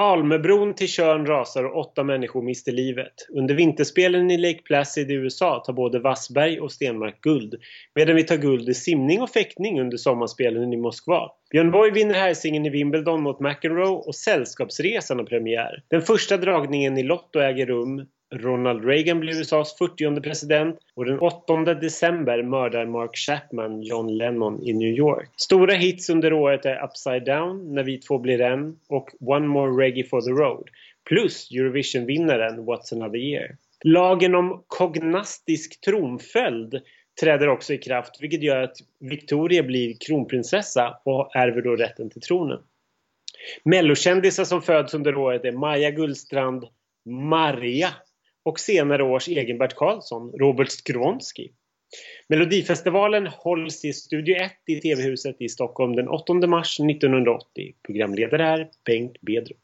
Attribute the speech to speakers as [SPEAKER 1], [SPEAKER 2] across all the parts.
[SPEAKER 1] Almebron till Tjörn rasar och åtta människor mister livet. Under vinterspelen i Lake Placid i USA tar både Wassberg och Stenmark guld. Medan vi tar guld i simning och fäktning under sommarspelen i Moskva. Björn Borg vinner herrsingen i Wimbledon mot McEnroe och Sällskapsresan har premiär. Den första dragningen i Lotto äger rum Ronald Reagan blir USAs 40 president och den 8 december mördar Mark Chapman John Lennon i New York. Stora hits under året är Upside Down, När vi två blir en och One More Reggae for the Road. Plus Eurovision-vinnaren What's Another Year. Lagen om kognastisk tronföljd träder också i kraft vilket gör att Victoria blir kronprinsessa och ärver då rätten till tronen. Mellokändisar som föds under året är Maja Gullstrand, Maria och senare års egen Bert Karlsson, Robert Skronski. Melodifestivalen hålls i Studio 1 i TV-huset i Stockholm den 8 mars 1980. Programledare är Bengt Bedro.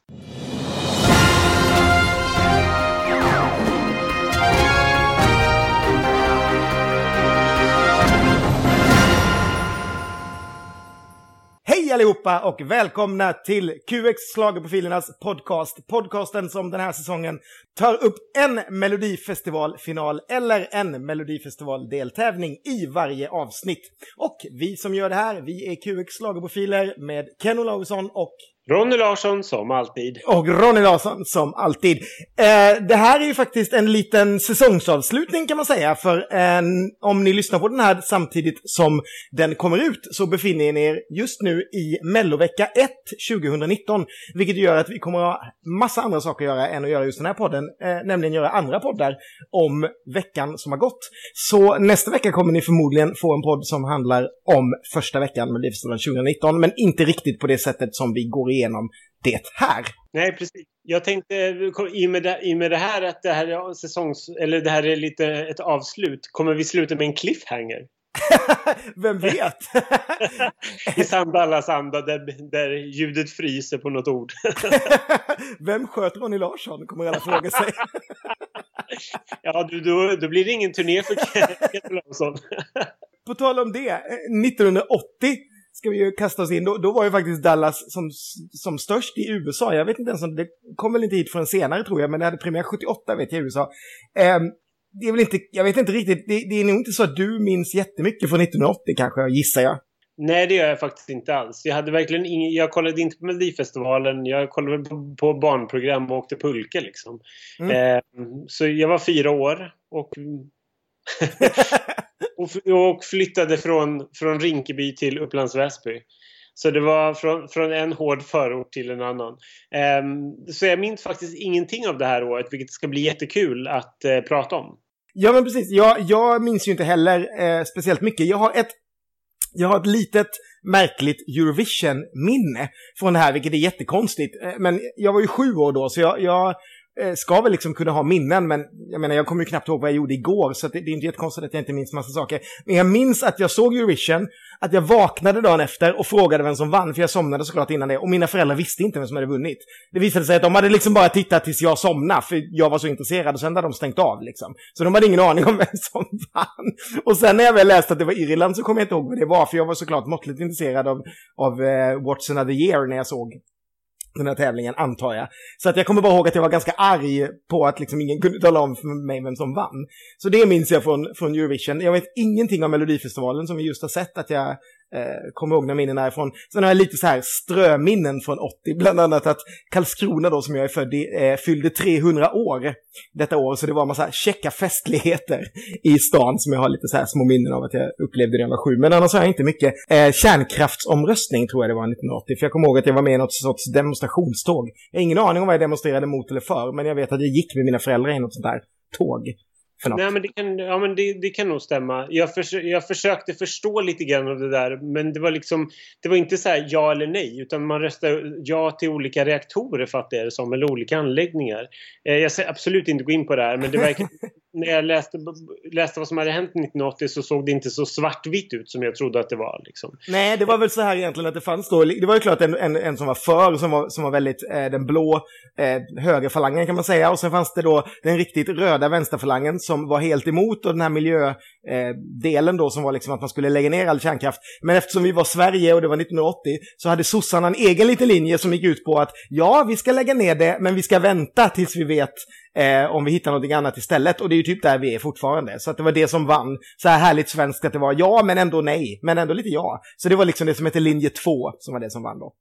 [SPEAKER 2] Allihopa och välkomna till QX Schlagerprofilernas podcast. Podcasten som den här säsongen tar upp en Melodifestivalfinal eller en Melodifestivaldeltävling i varje avsnitt. Och vi som gör det här, vi är QX Schlagerprofiler med Ken Olausson och
[SPEAKER 1] Ronny Larsson som alltid.
[SPEAKER 2] Och Ronny Larsson som alltid. Eh, det här är ju faktiskt en liten säsongsavslutning kan man säga. För eh, om ni lyssnar på den här samtidigt som den kommer ut så befinner ni er just nu i mellovecka 1 2019. Vilket gör att vi kommer ha massa andra saker att göra än att göra just den här podden. Eh, nämligen göra andra poddar om veckan som har gått. Så nästa vecka kommer ni förmodligen få en podd som handlar om första veckan med Livsstilen 2019. Men inte riktigt på det sättet som vi går igenom det här.
[SPEAKER 1] Nej, precis. Jag tänkte i och med det, i med det här att det här är säsongs... Eller det här är lite ett avslut. Kommer vi sluta med en cliffhanger?
[SPEAKER 2] Vem vet?
[SPEAKER 1] I Sandallas anda där, där ljudet fryser på något ord.
[SPEAKER 2] Vem sköt Ronny Larsson? Kommer alla fråga sig.
[SPEAKER 1] ja, du, då, då blir det ingen turné för Kent Larsson.
[SPEAKER 2] på tal om det, 1980 ska vi ju kasta oss in. Då, då var ju faktiskt Dallas som, som störst i USA. Jag vet inte ens om det kom väl inte hit förrän senare tror jag, men det hade premiär 78 vet jag i USA. Um, det är väl inte, jag vet inte riktigt, det, det, är nog inte så att du minns jättemycket från 1980 kanske, gissar jag.
[SPEAKER 1] Nej, det gör jag faktiskt inte alls. Jag hade verkligen ingen, jag kollade inte på Melodifestivalen, jag kollade på, på barnprogram och åkte pulka liksom. Mm. Eh, så jag var fyra år och och, flyttade från, från Rinkeby till Upplands Väsby. Så det var från, från en hård förort till en annan. Um, så jag minns faktiskt ingenting av det här året, vilket ska bli jättekul att uh, prata om.
[SPEAKER 2] Ja, men precis. Jag, jag minns ju inte heller eh, speciellt mycket. Jag har ett jag har ett litet märkligt Eurovision-minne från det här, vilket är jättekonstigt. Eh, men jag var ju sju år då, så jag, jag Eh, ska väl liksom kunna ha minnen, men jag menar, jag kommer ju knappt ihåg vad jag gjorde igår, så det, det, är inte jättekonstigt att jag inte minns massa saker. Men jag minns att jag såg Eurovision, att jag vaknade dagen efter och frågade vem som vann, för jag somnade såklart innan det, och mina föräldrar visste inte vem som hade vunnit. Det visade sig att de hade liksom bara tittat tills jag somnade, för jag var så intresserad, och sen hade de stängt av liksom. Så de hade ingen aning om vem som vann. Och sen när jag väl läste att det var Irland så kom jag inte ihåg vad det var, för jag var såklart måttligt intresserad av, av uh, What's Another Year när jag såg den här tävlingen, antar jag. Så att jag kommer bara ihåg att jag var ganska arg på att liksom ingen kunde tala om för mig vem som vann. Så det minns jag från, från Eurovision. Jag vet ingenting om Melodifestivalen som vi just har sett att jag eh, kommer ihåg när minnen är ifrån. Sen har jag lite så här ströminnen från 80, bland annat att Karlskrona då som jag är född i eh, fyllde 300 år detta år, så det var en massa checka festligheter i stan som jag har lite så här små minnen av att jag upplevde när jag var sju. Men annars har jag inte mycket. Eh, kärnkraftsomröstning tror jag det var 1980, för jag kommer ihåg att jag var med i något sorts demonstrationståg. Jag har ingen aning om vad jag demonstrerade mot eller för, men jag vet att jag gick med mina föräldrar i något sånt där tåg
[SPEAKER 1] för något. Nej, men det kan, ja, men det, det kan nog stämma. Jag, förs jag försökte förstå lite grann av det där men det var liksom det var inte så här ja eller nej utan man röstade ja till olika reaktorer fattar jag det som eller olika anläggningar. Eh, jag ska absolut inte gå in på det här men det verkar när jag läste, läste vad som hade hänt 1980 så såg det inte så svartvitt ut som jag trodde att det var. Liksom.
[SPEAKER 2] Nej, det var väl så här egentligen att det fanns då, det var ju klart en, en, en som var för, som var, som var väldigt eh, den blå eh, högerfalangen kan man säga, och sen fanns det då den riktigt röda vänsterfalangen som var helt emot och den här miljö eh, delen då som var liksom att man skulle lägga ner all kärnkraft. Men eftersom vi var Sverige och det var 1980 så hade sossarna en egen liten linje som gick ut på att ja, vi ska lägga ner det, men vi ska vänta tills vi vet eh, om vi hittar någonting annat istället. Och det är ju typ där vi är fortfarande. Så att det var det som vann. Så här härligt svenskt att det var ja, men ändå nej, men ändå lite ja. Så det var liksom det som hette linje 2 som var det som vann då.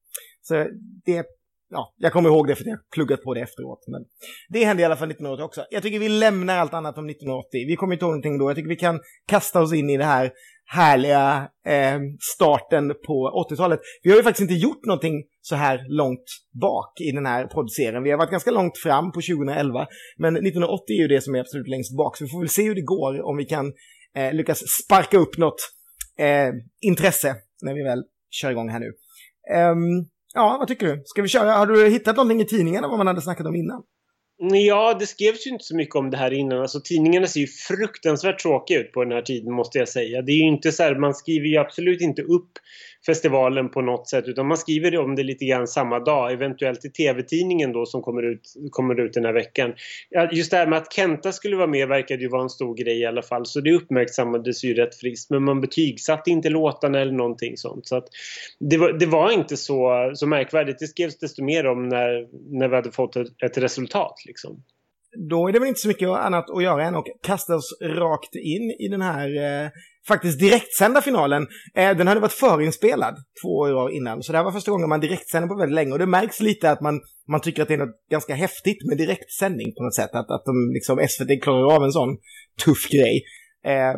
[SPEAKER 2] Så det ja, jag kommer ihåg det för att jag pluggat på det efteråt. Men det hände i alla fall 1980 också. Jag tycker vi lämnar allt annat om 1980. Vi kommer inte ihåg någonting då. Jag tycker vi kan kasta oss in i det här härliga eh, starten på 80-talet. Vi har ju faktiskt inte gjort någonting så här långt bak i den här poddserien. Vi har varit ganska långt fram på 2011, men 1980 är ju det som är absolut längst bak. Så vi får väl se hur det går om vi kan eh, lyckas sparka upp något eh, intresse när vi väl kör igång här nu. Um, Ja, vad tycker du? Ska vi köra? Har du hittat någonting i tidningarna vad man hade snackat om innan?
[SPEAKER 1] Mm, ja, det skrevs ju inte så mycket om det här innan. Alltså tidningarna ser ju fruktansvärt tråkiga ut på den här tiden måste jag säga. Det är ju inte så här, man skriver ju absolut inte upp festivalen på något sätt utan man skriver om det lite grann samma dag, eventuellt i TV-tidningen då som kommer ut, kommer ut den här veckan. Just det här med att Kenta skulle vara med verkade ju vara en stor grej i alla fall så det uppmärksammades ju rätt friskt men man betygsatte inte låtarna eller någonting sånt. Så att det, var, det var inte så, så märkvärdigt. Det skrevs desto mer om när, när vi hade fått ett, ett resultat liksom
[SPEAKER 2] då är det väl inte så mycket annat att göra än att kasta oss rakt in i den här eh, faktiskt direktsända finalen. Eh, den hade varit förinspelad två år innan, så det här var första gången man direktsände på väldigt länge. Och det märks lite att man, man tycker att det är något ganska häftigt med direktsändning på något sätt. Att, att de, liksom, SVT klarar av en sån tuff grej. Eh,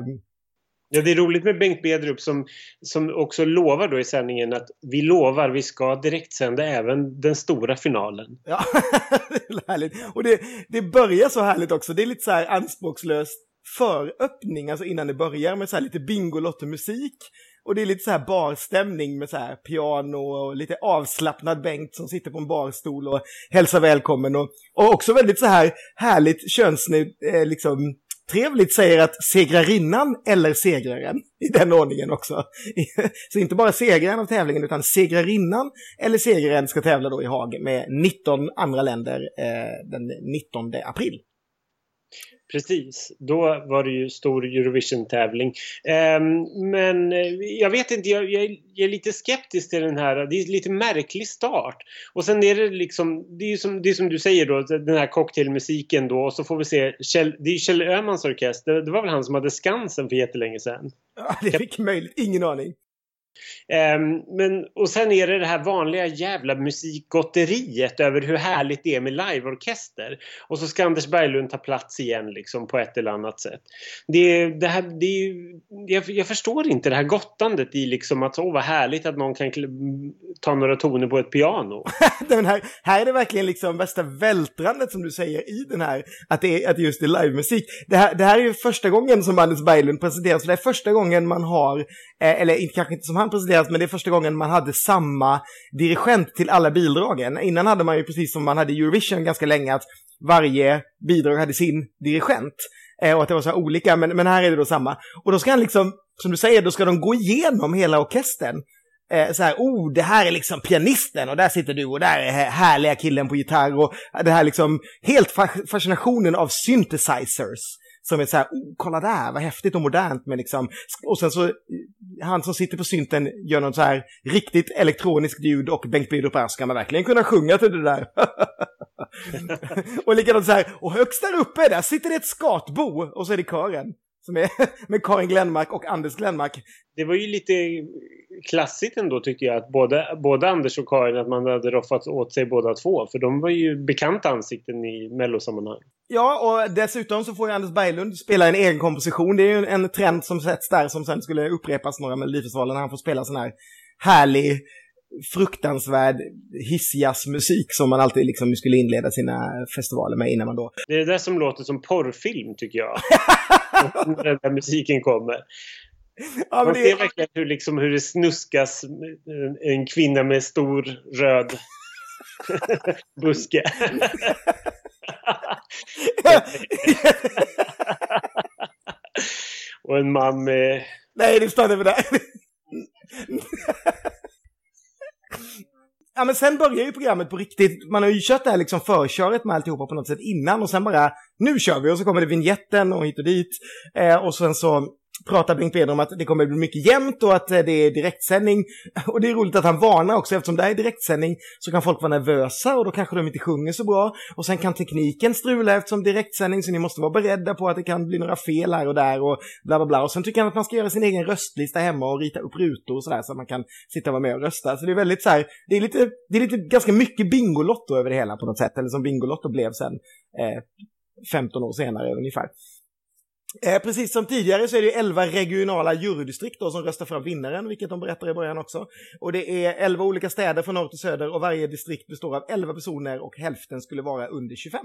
[SPEAKER 1] Ja, det är roligt med Bengt Bedrup som, som också lovar då i sändningen att vi lovar, vi ska direktsända även den stora finalen.
[SPEAKER 2] Ja, det är härligt. Och det, det börjar så härligt också. Det är lite så här anspråkslöst föröppning, alltså innan det börjar med så här lite bingolotto-musik. Och det är lite så här barstämning med så här piano och lite avslappnad Bengt som sitter på en barstol och hälsar välkommen. Och, och också väldigt så här härligt könsnöjd, eh, liksom trevligt säger att segrarinnan eller segraren i den ordningen också. Så inte bara segraren av tävlingen utan segrarinnan eller segraren ska tävla då i Haag med 19 andra länder eh, den 19 april.
[SPEAKER 1] Precis, då var det ju stor Eurovision-tävling. Um, men eh, jag vet inte, jag, jag, är lite skeptisk till den här. Det är en lite märklig start. Och sen är det liksom, det är som, det är som du säger då, den här cocktailmusiken då. Och så får vi se, Kjell, det är Kjell Öhmans orkester. Det var väl han som hade Skansen för jättelänge sedan?
[SPEAKER 2] Ja, det fick möjligt, ingen aning.
[SPEAKER 1] Ehm, men, och sen är det det här vanliga jävla musikgotteriet över hur härligt det är med liveorkester. Och så ska Anders Berglund ta plats igen liksom på ett eller annat sätt. Det, det här, det, jag, jag förstår inte det här gottandet i liksom att åh vad härligt att någon kan ta några toner på ett piano.
[SPEAKER 2] den här, här är det verkligen liksom värsta vältrandet som du säger i den här, att det är, att just är livemusik. Det här, det här är ju första gången som Anders Berglund presenteras, det är första gången man har, eh, eller kanske inte som han presenteras, men det är första gången man hade samma dirigent till alla bidragen. Innan hade man ju precis som man hade Eurovision ganska länge, att varje bidrag hade sin dirigent. Eh, och att det var så här olika, men, men här är det då samma. Och då ska han liksom, som du säger, då ska de gå igenom hela orkestern. Eh, så här, oh, det här är liksom pianisten och där sitter du och där är härliga killen på gitarr och det här liksom helt fascinationen av synthesizers som är så här, oh, kolla där, vad häftigt och modernt med liksom, och sen så, han som sitter på synten gör något så här riktigt elektroniskt ljud och Bengt Bydrup ska man verkligen kunna sjunga till det där. och likadant så här, och högst där uppe, där sitter det ett skatbo och så är det kören. Som är med Karin Glenmark och Anders Glenmark.
[SPEAKER 1] Det var ju lite klassigt ändå tycker jag att både, både Anders och Karin att man hade roffat åt sig båda två. För de var ju bekanta ansikten i mellosammanhang.
[SPEAKER 2] Ja, och dessutom så får ju Anders Berglund spela en egen komposition. Det är ju en trend som sätts där som sen skulle upprepas några Melodifestivalen när han får spela sån här härlig fruktansvärd hissjazzmusik som man alltid liksom skulle inleda sina festivaler med innan man då...
[SPEAKER 1] Det är det som låter som porrfilm tycker jag. när den där musiken kommer. Ja, Man ser verkligen hur, liksom, hur det snuskas en kvinna med stor röd buske. Och en man med...
[SPEAKER 2] Nej, det stannar med det. Ja men sen börjar ju programmet på riktigt. Man har ju kört det här liksom förköret med alltihopa på något sätt innan och sen bara nu kör vi och så kommer det vignetten och hit och dit. Eh, och sen så pratar Bengt Peder om att det kommer bli mycket jämnt och att eh, det är direktsändning. Och det är roligt att han varnar också, eftersom det här är direktsändning så kan folk vara nervösa och då kanske de inte sjunger så bra. Och sen kan tekniken strula eftersom direktsändning så ni måste vara beredda på att det kan bli några fel här och där och bla bla bla. Och sen tycker han att man ska göra sin egen röstlista hemma och rita upp rutor och sådär så att man kan sitta och vara med och rösta. Så det är väldigt så här, det är lite, det är lite ganska mycket Bingolotto över det hela på något sätt, eller som Bingolotto blev sen eh, 15 år senare ungefär. Eh, precis som tidigare så är det elva 11 regionala jurydistrikt då som röstar fram vinnaren, vilket de berättar i början också. Och det är 11 olika städer från norr till söder och varje distrikt består av 11 personer och hälften skulle vara under 25.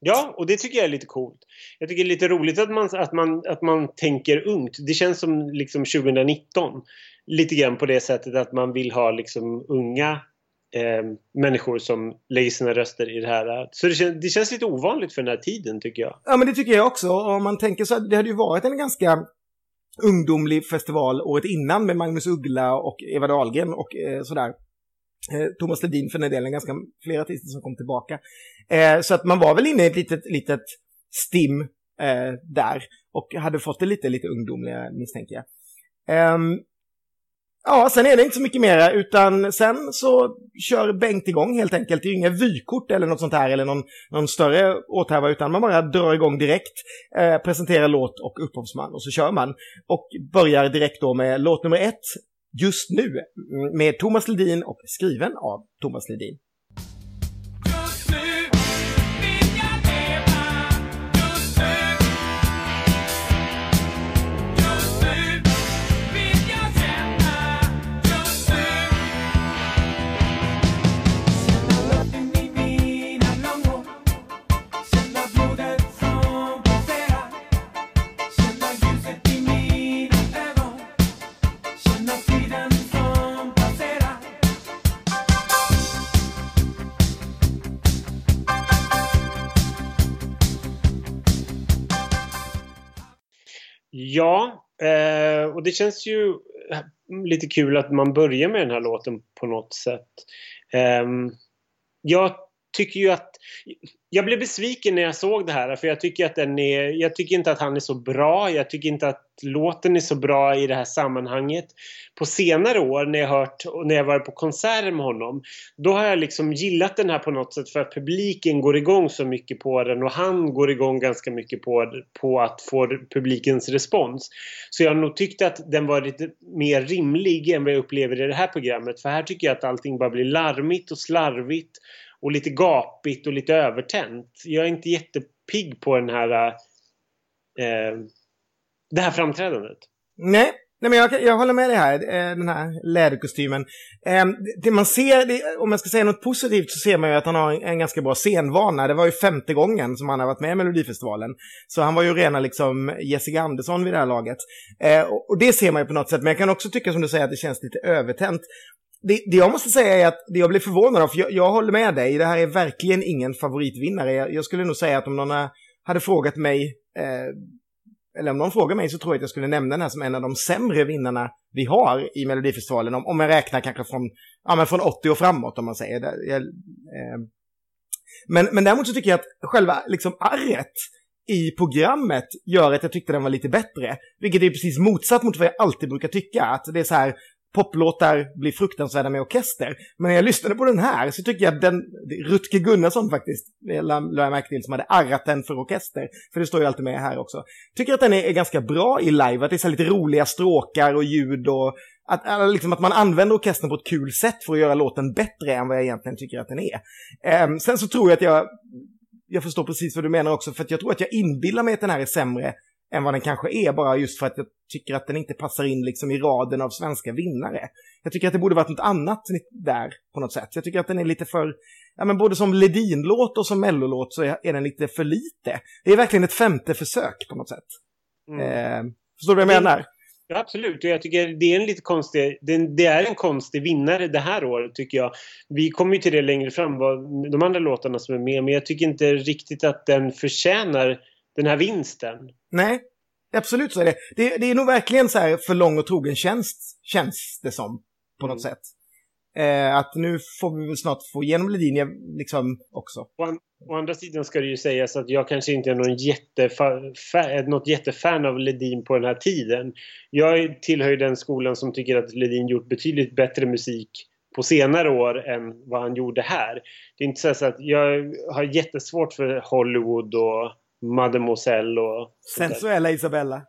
[SPEAKER 1] Ja, och det tycker jag är lite coolt. Jag tycker det är lite roligt att man, att man, att man tänker ungt. Det känns som liksom 2019. Lite grann på det sättet att man vill ha liksom unga eh, människor som lägger sina röster i det här. Så det, kän, det, känns lite ovanligt för den här tiden tycker jag.
[SPEAKER 2] Ja men det tycker jag också. Om man tänker så det hade ju varit en ganska ungdomlig festival året innan med Magnus Uggla och Eva Dahlgren och eh, sådär. Eh, Thomas Ledin för den delen, ganska flera artister som kom tillbaka. Eh, så att man var väl inne i ett litet, litet stim eh, där och hade fått det lite, lite ungdomliga misstänker jag. Um, Ja, sen är det inte så mycket mera, utan sen så kör Bengt igång helt enkelt. Det är ju inga vykort eller något sånt här eller någon, någon större åthäva, utan man bara drar igång direkt, eh, presenterar låt och upphovsman och så kör man. Och börjar direkt då med låt nummer ett, just nu, med Thomas Ledin och skriven av Thomas Ledin.
[SPEAKER 1] Eh, och det känns ju eh, lite kul att man börjar med den här låten på något sätt. Eh, jag tycker ju att... Jag blev besviken när jag såg det här för jag tycker att den är... Jag tycker inte att han är så bra. Jag tycker inte att låten är så bra i det här sammanhanget. På senare år när jag hört när jag varit på konserter med honom då har jag liksom gillat den här på något sätt för att publiken går igång så mycket på den och han går igång ganska mycket på, på att få publikens respons. Så jag har nog tyckt att den var lite mer rimlig än vad jag upplever i det här programmet för här tycker jag att allting bara blir larmigt och slarvigt och lite gapigt och lite övertänt. Jag är inte jättepigg på den här eh, det här framträdandet.
[SPEAKER 2] Nej, Nej, men jag, jag håller med dig här, eh, den här läderkostymen. Eh, det man ser, om jag ska säga något positivt, så ser man ju att han har en, ganska bra scenvana. Det var ju femte gången som han har varit med i Melodifestivalen. Så han var ju rena liksom Jessica Andersson vid det här laget. Eh, och det ser man ju på något sätt, men jag kan också tycka som du säger att det känns lite övertänt det, det, jag måste säga är att det jag blev förvånad av, för jag, jag håller med dig, det här är verkligen ingen favoritvinnare. Jag, jag skulle nog säga att om någon hade frågat mig, eh, eller om någon frågar mig så tror jag att jag skulle nämna den här som en av de sämre vinnarna vi har i Melodifestivalen. Om, om jag räknar kanske från, ja, men från 80 och framåt om man säger. Det, jag, eh, men, men däremot så tycker jag att själva liksom arret i programmet gör att jag tyckte den var lite bättre. Vilket är precis motsatt mot vad jag alltid brukar tycka. Att det är så här, poplåtar blir fruktansvärda med orkester. Men när jag lyssnade på den här så tycker jag att den, Rutger Gunnarsson faktiskt, lade jag märke till, som hade arrat den för orkester. För det står ju alltid med här också. Tycker att den är, är ganska bra i live, att det är så lite roliga stråkar och ljud och att, liksom att man använder orkestern på ett kul sätt för att göra låten bättre än vad jag egentligen tycker att den är. Um, sen så tror jag att jag, jag förstår precis vad du menar också, för att jag tror att jag inbillar mig att den här är sämre än vad den kanske är, bara just för att jag tycker att den inte passar in liksom i raden av svenska vinnare. Jag tycker att det borde varit något annat där på något sätt. Jag tycker att den är lite för, ja men både som Ledin-låt och som Mellolåt så är den lite för lite. Det är verkligen ett femte försök på något sätt. Mm. Eh, förstår du vad jag menar?
[SPEAKER 1] Ja, absolut. Jag tycker det är en lite konstig, det, är en konstig vinnare det här året tycker jag. Vi kommer ju till det längre fram, de andra låtarna som är med, men jag tycker inte riktigt att den förtjänar den här vinsten.
[SPEAKER 2] Nej, absolut så är det. Det, det är nog verkligen så här för lång och trogen tjänst, känns det som, på något mm. sätt. Eh, att nu får vi väl snart få igenom Ledin liksom också.
[SPEAKER 1] Å andra sidan ska det ju sägas att jag kanske inte är någon jättefa- något jättefan av Ledin på den här tiden. Jag tillhör ju den skolan som tycker att Ledin gjort betydligt bättre musik på senare år än vad han gjorde här. Det är inte så att jag har jättesvårt för Hollywood och Mademoiselle och...
[SPEAKER 2] Sensuella Isabella.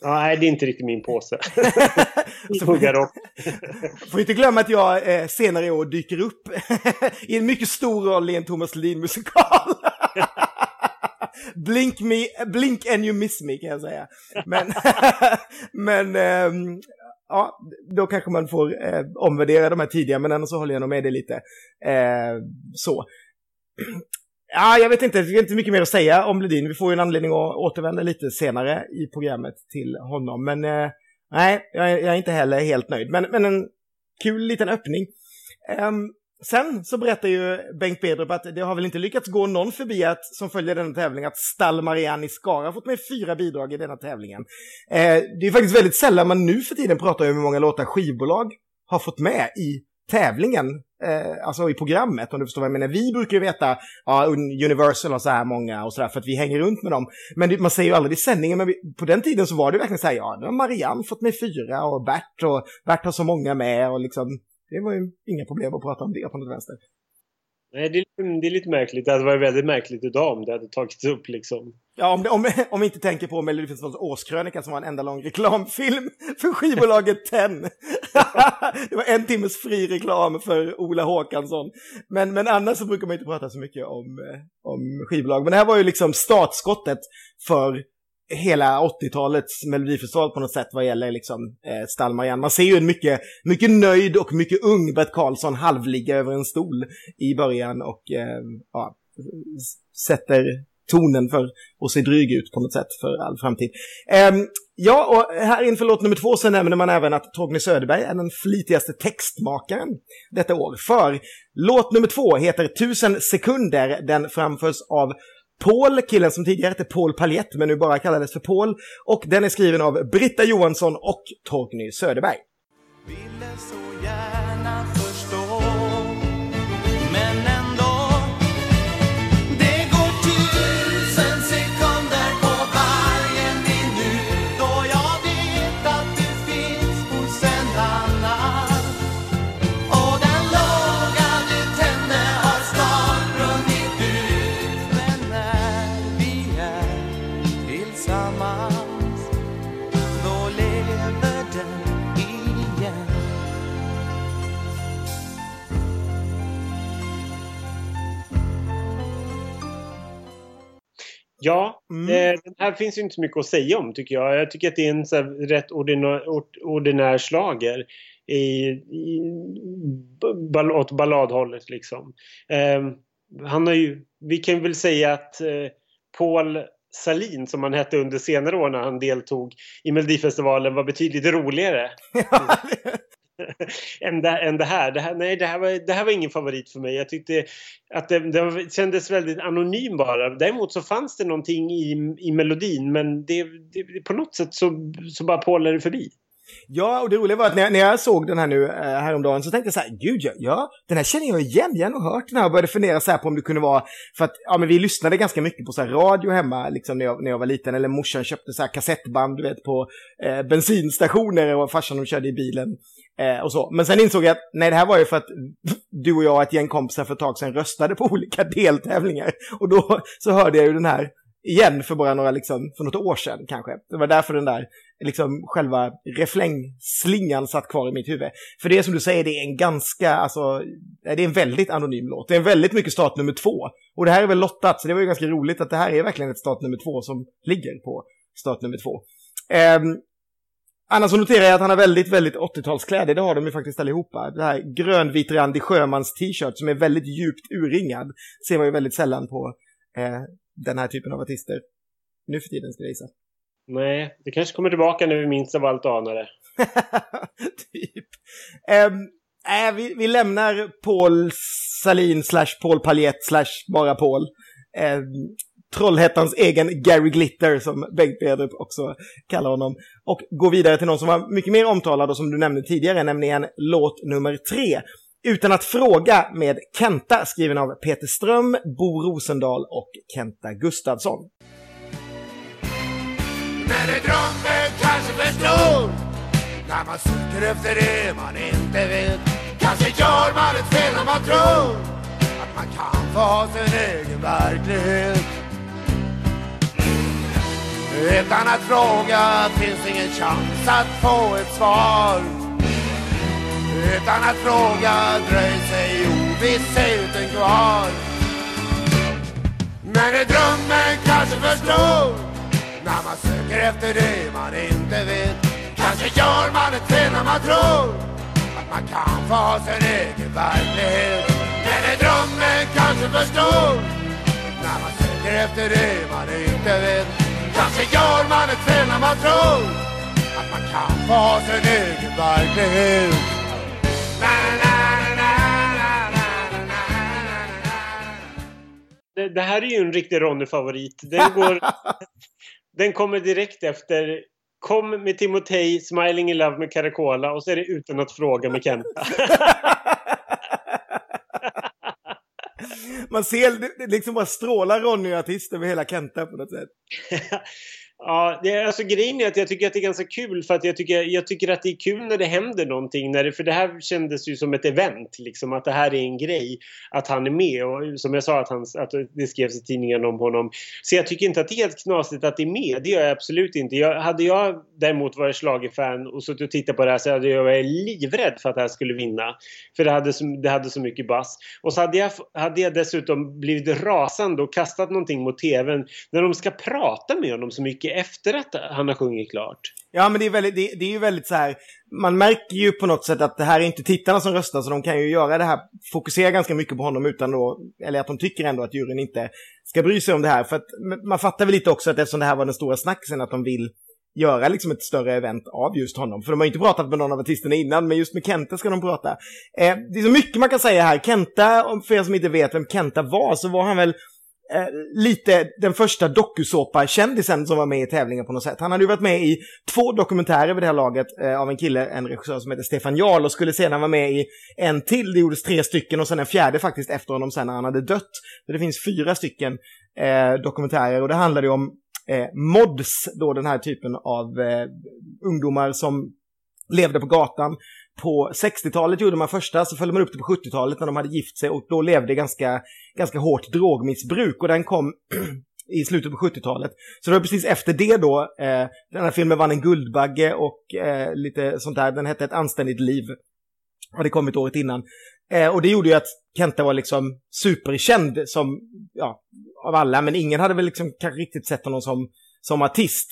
[SPEAKER 1] Ja, nej, det är inte riktigt min påse.
[SPEAKER 2] Så får, får inte glömma att jag eh, senare i år dyker upp i en mycket stor roll i en Thomas Ledin-musikal. blink, me, blink and you miss me kan jag säga. Men, men ähm, ja, då kanske man får eh, omvärdera de här tidiga, men annars så håller jag nog med dig lite. Eh, så. Ja, jag vet inte, det är inte mycket mer att säga om Ledin. Vi får ju en anledning att återvända lite senare i programmet till honom. Men eh, nej, jag är, jag är, inte heller helt nöjd. Men, men en kul liten öppning. Um, sen så berättar ju Bengt Bedrup att det har väl inte lyckats gå någon förbi att, som följer denna tävling att Stall Marianne i Skara har fått med fyra bidrag i denna tävlingen. Eh, det är faktiskt väldigt sällan man nu för tiden pratar om hur många låtar skivbolag har fått med i tävlingen, eh, alltså i programmet om du förstår vad jag menar. Vi brukar ju veta, ja, Universal har så här många och sådär för att vi hänger runt med dem. Men det, man säger ju aldrig i sändningen, men vi, på den tiden så var det verkligen så här, ja, nu har Marianne fått med fyra och Bert och Bert har så många med och liksom, det var ju inga problem att prata om det på något vänster.
[SPEAKER 1] Nej, det är, det är lite märkligt. Det hade varit väldigt märkligt idag om det hade tagits upp liksom.
[SPEAKER 2] Ja, om, det, om, om vi inte tänker på Melodifestivalens årskrönika som var en enda lång reklamfilm för skivbolaget TEN. det var en timmes fri reklam för Ola Håkansson. Men, men annars så brukar man inte prata så mycket om, eh, om skivbolag. Men det här var ju liksom startskottet för hela 80-talets melodifestival på något sätt vad gäller liksom eh, Stallmarianne. Man ser ju en mycket, mycket nöjd och mycket ung Bert Karlsson halvligga över en stol i början och eh, ja, sätter tonen för att se dryg ut på något sätt för all framtid. Um, ja, och här inför låt nummer två så nämner man även att Torgny Söderberg är den flitigaste textmakaren detta år. För låt nummer två heter Tusen sekunder. Den framförs av Paul, killen som tidigare hette Paul Paljett men nu bara kallades för Paul. Och den är skriven av Britta Johansson och Torgny Söderberg.
[SPEAKER 1] Ja, mm. eh, den här finns ju inte så mycket att säga om tycker jag. Jag tycker att det är en så här, rätt ordinär, ordinär slager i, i, ball, åt balladhållet liksom. Eh, han har ju, vi kan väl säga att eh, Paul Salin som han hette under senare år när han deltog i Melodifestivalen var betydligt roligare. än, det, än det här. Det här, nej, det här, var, det här var ingen favorit för mig. Jag tyckte att det, det kändes väldigt anonym bara. Däremot så fanns det någonting i, i melodin men det, det, på något sätt så, så bara pålade det förbi.
[SPEAKER 2] Ja, och det roliga var att när, när jag såg den här nu eh, häromdagen så tänkte jag så här, gud ja, ja, den här känner jag igen, jag har nog hört den här och började fundera så här på om det kunde vara, för att ja men vi lyssnade ganska mycket på så här radio hemma liksom när jag, när jag var liten, eller morsan köpte så här kassettband, du vet, på eh, bensinstationer och farsan de körde i bilen eh, och så. Men sen insåg jag att nej, det här var ju för att du och jag och ett gäng kompisar för ett tag sedan röstade på olika deltävlingar och då så hörde jag ju den här igen för bara några, liksom, för något år sedan kanske. Det var därför den där, liksom själva reflängslingan satt kvar i mitt huvud. För det är som du säger, det är en ganska, alltså, det är en väldigt anonym låt. Det är väldigt mycket start nummer två. Och det här är väl lottat, så det var ju ganska roligt att det här är verkligen ett start nummer två som ligger på start nummer två. Um, Annars så noterar jag att han har väldigt, väldigt 80-talskläder. Det har de ju faktiskt allihopa. Det här grönvitrandig sjömans t-shirt som är väldigt djupt urringad. Ser man ju väldigt sällan på eh, den här typen av artister nu för tiden, ska jag gissa.
[SPEAKER 1] Nej, det kanske kommer tillbaka när vi minst av allt anar det.
[SPEAKER 2] typ. Um, äh, vi, vi lämnar Paul Salin slash Paul Paljett slash bara Paul. Um, Trollhättans egen Gary Glitter som Bengt Bedrup också kallar honom. Och går vidare till någon som var mycket mer omtalad och som du nämnde tidigare, nämligen låt nummer tre. Utan att fråga med Kenta, skriven av Peter Ström, Bo Rosendal och Kenta Gustafsson.
[SPEAKER 3] Men är drömmen kanske för stor När man söker efter det man inte vet Kanske gör man ett fel när man tror Att man kan få ha sin egen verklighet. Utan att fråga finns ingen chans att få ett svar. Utan att fråga dröjer sig ovissheten kvar. Men är drömmen kanske för stor när man söker efter det man inte vet Kanske gör man ett fel när man tror Att man kan få ha sin egen verklighet. Men är drömmen kanske för stor När man söker efter det man inte vet Kanske gör man ett fel när man tror Att man kan få ha sin egen verklighet.
[SPEAKER 1] Det, här är ju en riktig Ronny-favorit. Den går... Den kommer direkt efter Kom med Timotej, Smiling in Love med Caracola och så är det Utan att fråga med Kenta.
[SPEAKER 2] Man ser liksom bara strålar Ronny-artist över hela Kenta på något sätt.
[SPEAKER 1] Ja, det alltså grejen är att jag tycker att det är ganska kul för att jag tycker, jag tycker att det är kul när det händer någonting. När det, för det här kändes ju som ett event, liksom att det här är en grej. Att han är med och som jag sa att, han, att det skrevs i tidningen om honom. Så jag tycker inte att det är helt knasigt att det är med. Det gör jag absolut inte. Jag, hade jag däremot varit slagerfan och suttit och tittat på det här så hade jag varit livrädd för att det här skulle vinna. För det hade så, det hade så mycket bass. Och så hade jag, hade jag dessutom blivit rasande och kastat någonting mot TVn när de ska prata med honom så mycket efter att han har sjungit klart.
[SPEAKER 2] Ja, men det är, väldigt, det, det är ju väldigt så här, man märker ju på något sätt att det här är inte tittarna som röstar, så de kan ju göra det här, fokusera ganska mycket på honom utan då, eller att de tycker ändå att juryn inte ska bry sig om det här. För att man fattar väl lite också att eftersom det här var den stora snacksen, att de vill göra liksom ett större event av just honom. För de har ju inte pratat med någon av artisterna innan, men just med Kenta ska de prata. Eh, det är så mycket man kan säga här. Kenta, för er som inte vet vem Kenta var, så var han väl eh, lite den första dokusåpa-kändisen som var med i tävlingen på något sätt. Han hade ju varit med i två dokumentärer vid det här laget eh, av en kille, en regissör som heter Stefan Jarl och skulle sedan vara med i en till. Det gjordes tre stycken och sen en fjärde faktiskt efter honom sen när han hade dött. Så det finns fyra stycken eh, dokumentärer och det handlade ju om eh, mods, då den här typen av eh, ungdomar som levde på gatan på 60-talet gjorde man första, så följde man upp det på 70-talet när de hade gift sig och då levde ganska, ganska hårt drogmissbruk och den kom i slutet på 70-talet. Så det var precis efter det då, eh, den här filmen vann en Guldbagge och eh, lite sånt där, den hette Ett anständigt liv. Hade kommit året innan. Eh, och det gjorde ju att Kenta var liksom superkänd som, ja, av alla, men ingen hade väl liksom kanske riktigt sett honom som, som artist.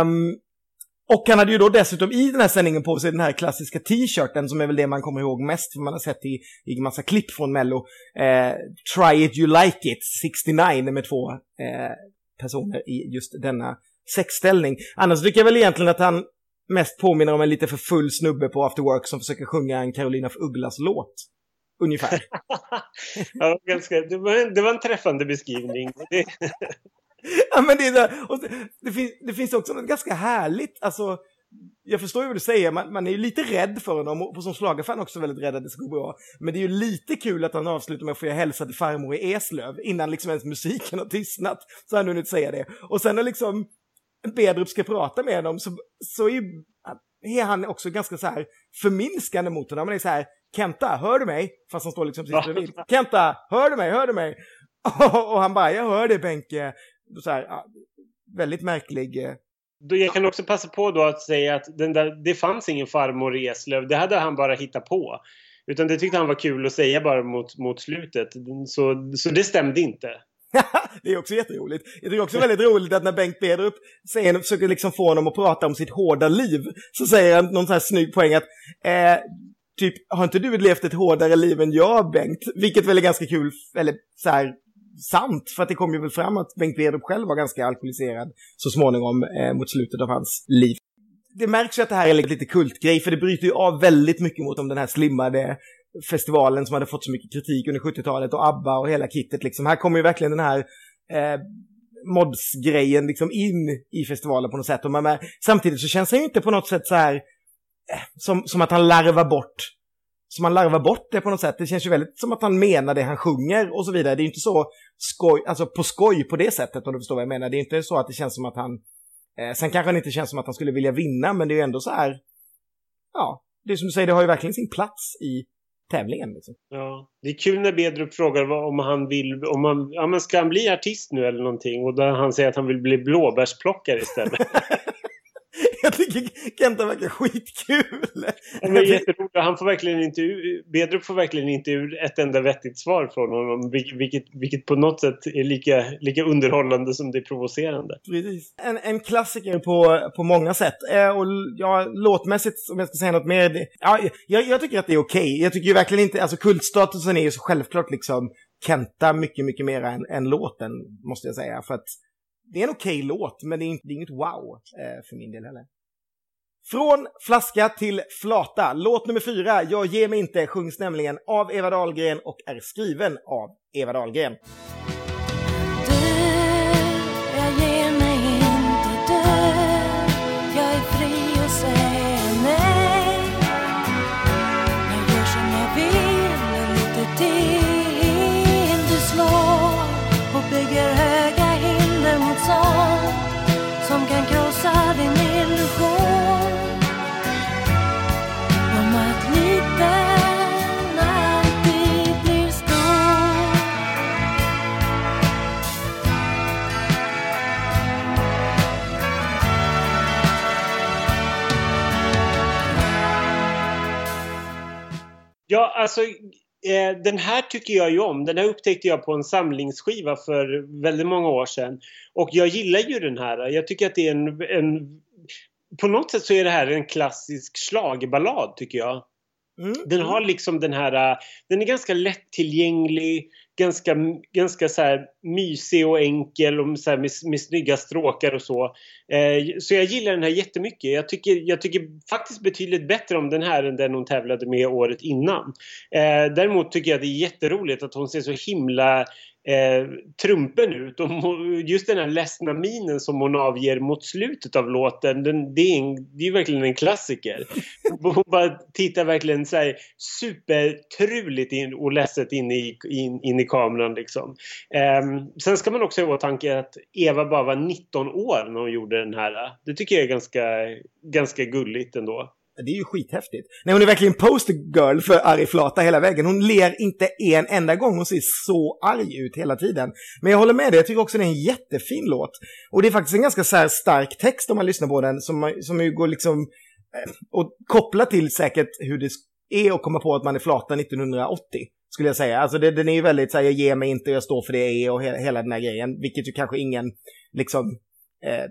[SPEAKER 2] Um, och han hade ju då dessutom i den här sändningen på sig den här klassiska t-shirten som är väl det man kommer ihåg mest, för man har sett i, i en massa klipp från Mello. Eh, Try it you like it, 69 med två eh, personer i just denna sexställning. Annars tycker jag väl egentligen att han mest påminner om en lite för full snubbe på After Work som försöker sjunga en Carolina af Ugglas låt. Ungefär.
[SPEAKER 1] ja, ganska, det, var, det var en träffande beskrivning.
[SPEAKER 2] ja, men det, är där, och det, finns, det finns också något ganska härligt, alltså jag förstår ju vad du säger, man, man är ju lite rädd för honom och som slagerfan också väldigt rädd att det ska gå bra. Men det är ju lite kul att han avslutar med att få hälsa till farmor i Eslöv innan liksom ens musiken har tystnat. Så han hunnit säga det. Och sen när liksom Bedrup ska prata med honom så, så är, ju, är han också ganska så här förminskande mot honom. Han är så här, Kenta, hör du mig? Fast han står liksom precis bredvid. Kenta, hör du mig, hör du mig? och han bara, jag hör dig Benke så här, väldigt märklig. Eh,
[SPEAKER 1] jag kan också passa på då att säga att där, det fanns ingen farmor i Eslöv. Det hade han bara hittat på. Utan det tyckte han var kul att säga bara mot, mot slutet. Så, så det stämde inte.
[SPEAKER 2] det är också jätteroligt. Jag tycker också väldigt roligt att när Bengt Bedrup säger, försöker liksom få honom att prata om sitt hårda liv, så säger han någon sån här snygg poäng att eh, typ, har inte du levt ett hårdare liv än jag, Bengt? Vilket väl är ganska kul, eller så här, sant, för att det kom ju väl fram att Bengt Werup själv var ganska alkoholiserad så småningom eh, mot slutet av hans liv. Det märks ju att det här är lite kultgrej, för det bryter ju av väldigt mycket mot om den här slimmade festivalen som hade fått så mycket kritik under 70-talet och ABBA och hela kittet liksom. Här kommer ju verkligen den här eh, mods-grejen liksom in i festivalen på något sätt. Och man, samtidigt så känns han ju inte på något sätt så här eh, som, som att han larvar bort så man larvar bort det på något sätt. Det känns ju väldigt som att han menar det han sjunger och så vidare. Det är ju inte så skoj, alltså på skoj på det sättet om du förstår vad jag menar. Det är inte så att det känns som att han, eh, sen kanske han inte känns som att han skulle vilja vinna, men det är ju ändå så här, ja, det är som du säger, det har ju verkligen sin plats i tävlingen. Liksom.
[SPEAKER 1] Ja, det är kul när Bedrup frågar om han vill, om han, ja men ska han bli artist nu eller någonting? Och där han säger att han vill bli blåbärsplockare istället.
[SPEAKER 2] tycker Kenta verkar skitkul.
[SPEAKER 1] Han är jätterolig. Han får verkligen inte Bedrup får verkligen inte ur ett enda vettigt svar från honom. Vilket, vilket på något sätt är lika, lika underhållande som det är provocerande.
[SPEAKER 2] Precis. En, en klassiker på, på många sätt. Eh, och ja, låtmässigt, om jag ska säga något mer. Ja, jag, jag tycker att det är okej. Okay. Jag tycker ju verkligen inte, alltså kultstatusen är ju så självklart liksom Kenta mycket, mycket mer än, än låten, måste jag säga. För att det är en okej okay låt, men det är, inte, det är inget wow eh, för min del heller. Från flaska till flata. Låt nummer fyra, Jag ger mig inte, sjungs nämligen av Eva Dahlgren och är skriven av Eva Dahlgren.
[SPEAKER 1] Ja, alltså eh, den här tycker jag ju om. Den här upptäckte jag på en samlingsskiva för väldigt många år sedan. Och jag gillar ju den här. Jag tycker att det är en, en på något sätt så är det här en klassisk slagballad tycker jag. Mm. Den har liksom den här, den är ganska lättillgänglig, ganska, ganska så här mysig och enkel och så med, med snygga stråkar och så. Eh, så jag gillar den här jättemycket. Jag tycker, jag tycker faktiskt betydligt bättre om den här än den hon tävlade med året innan. Eh, däremot tycker jag det är jätteroligt att hon ser så himla eh, trumpen ut. Och just den här ledsna minen som hon avger mot slutet av låten, den, det, är en, det är verkligen en klassiker. Hon bara tittar verkligen så här supertruligt in och ledset in i, in, in i kameran liksom. Eh, sen ska man också ha i åtanke att Eva bara var 19 år när hon gjorde den här. Det tycker jag är ganska, ganska gulligt ändå.
[SPEAKER 2] Det är ju skithäftigt. Nej, hon är verkligen poster girl för arg flata hela vägen. Hon ler inte en enda gång. Hon ser så arg ut hela tiden. Men jag håller med dig, jag tycker också det är en jättefin låt. Och det är faktiskt en ganska så stark text om man lyssnar på den. Som, som ju går liksom eh, och koppla till säkert hur det är att komma på att man är flata 1980. Skulle jag säga. Alltså det, den är ju väldigt så här, jag ger mig inte, jag står för det jag är och he hela den här grejen. Vilket ju kanske ingen liksom eh,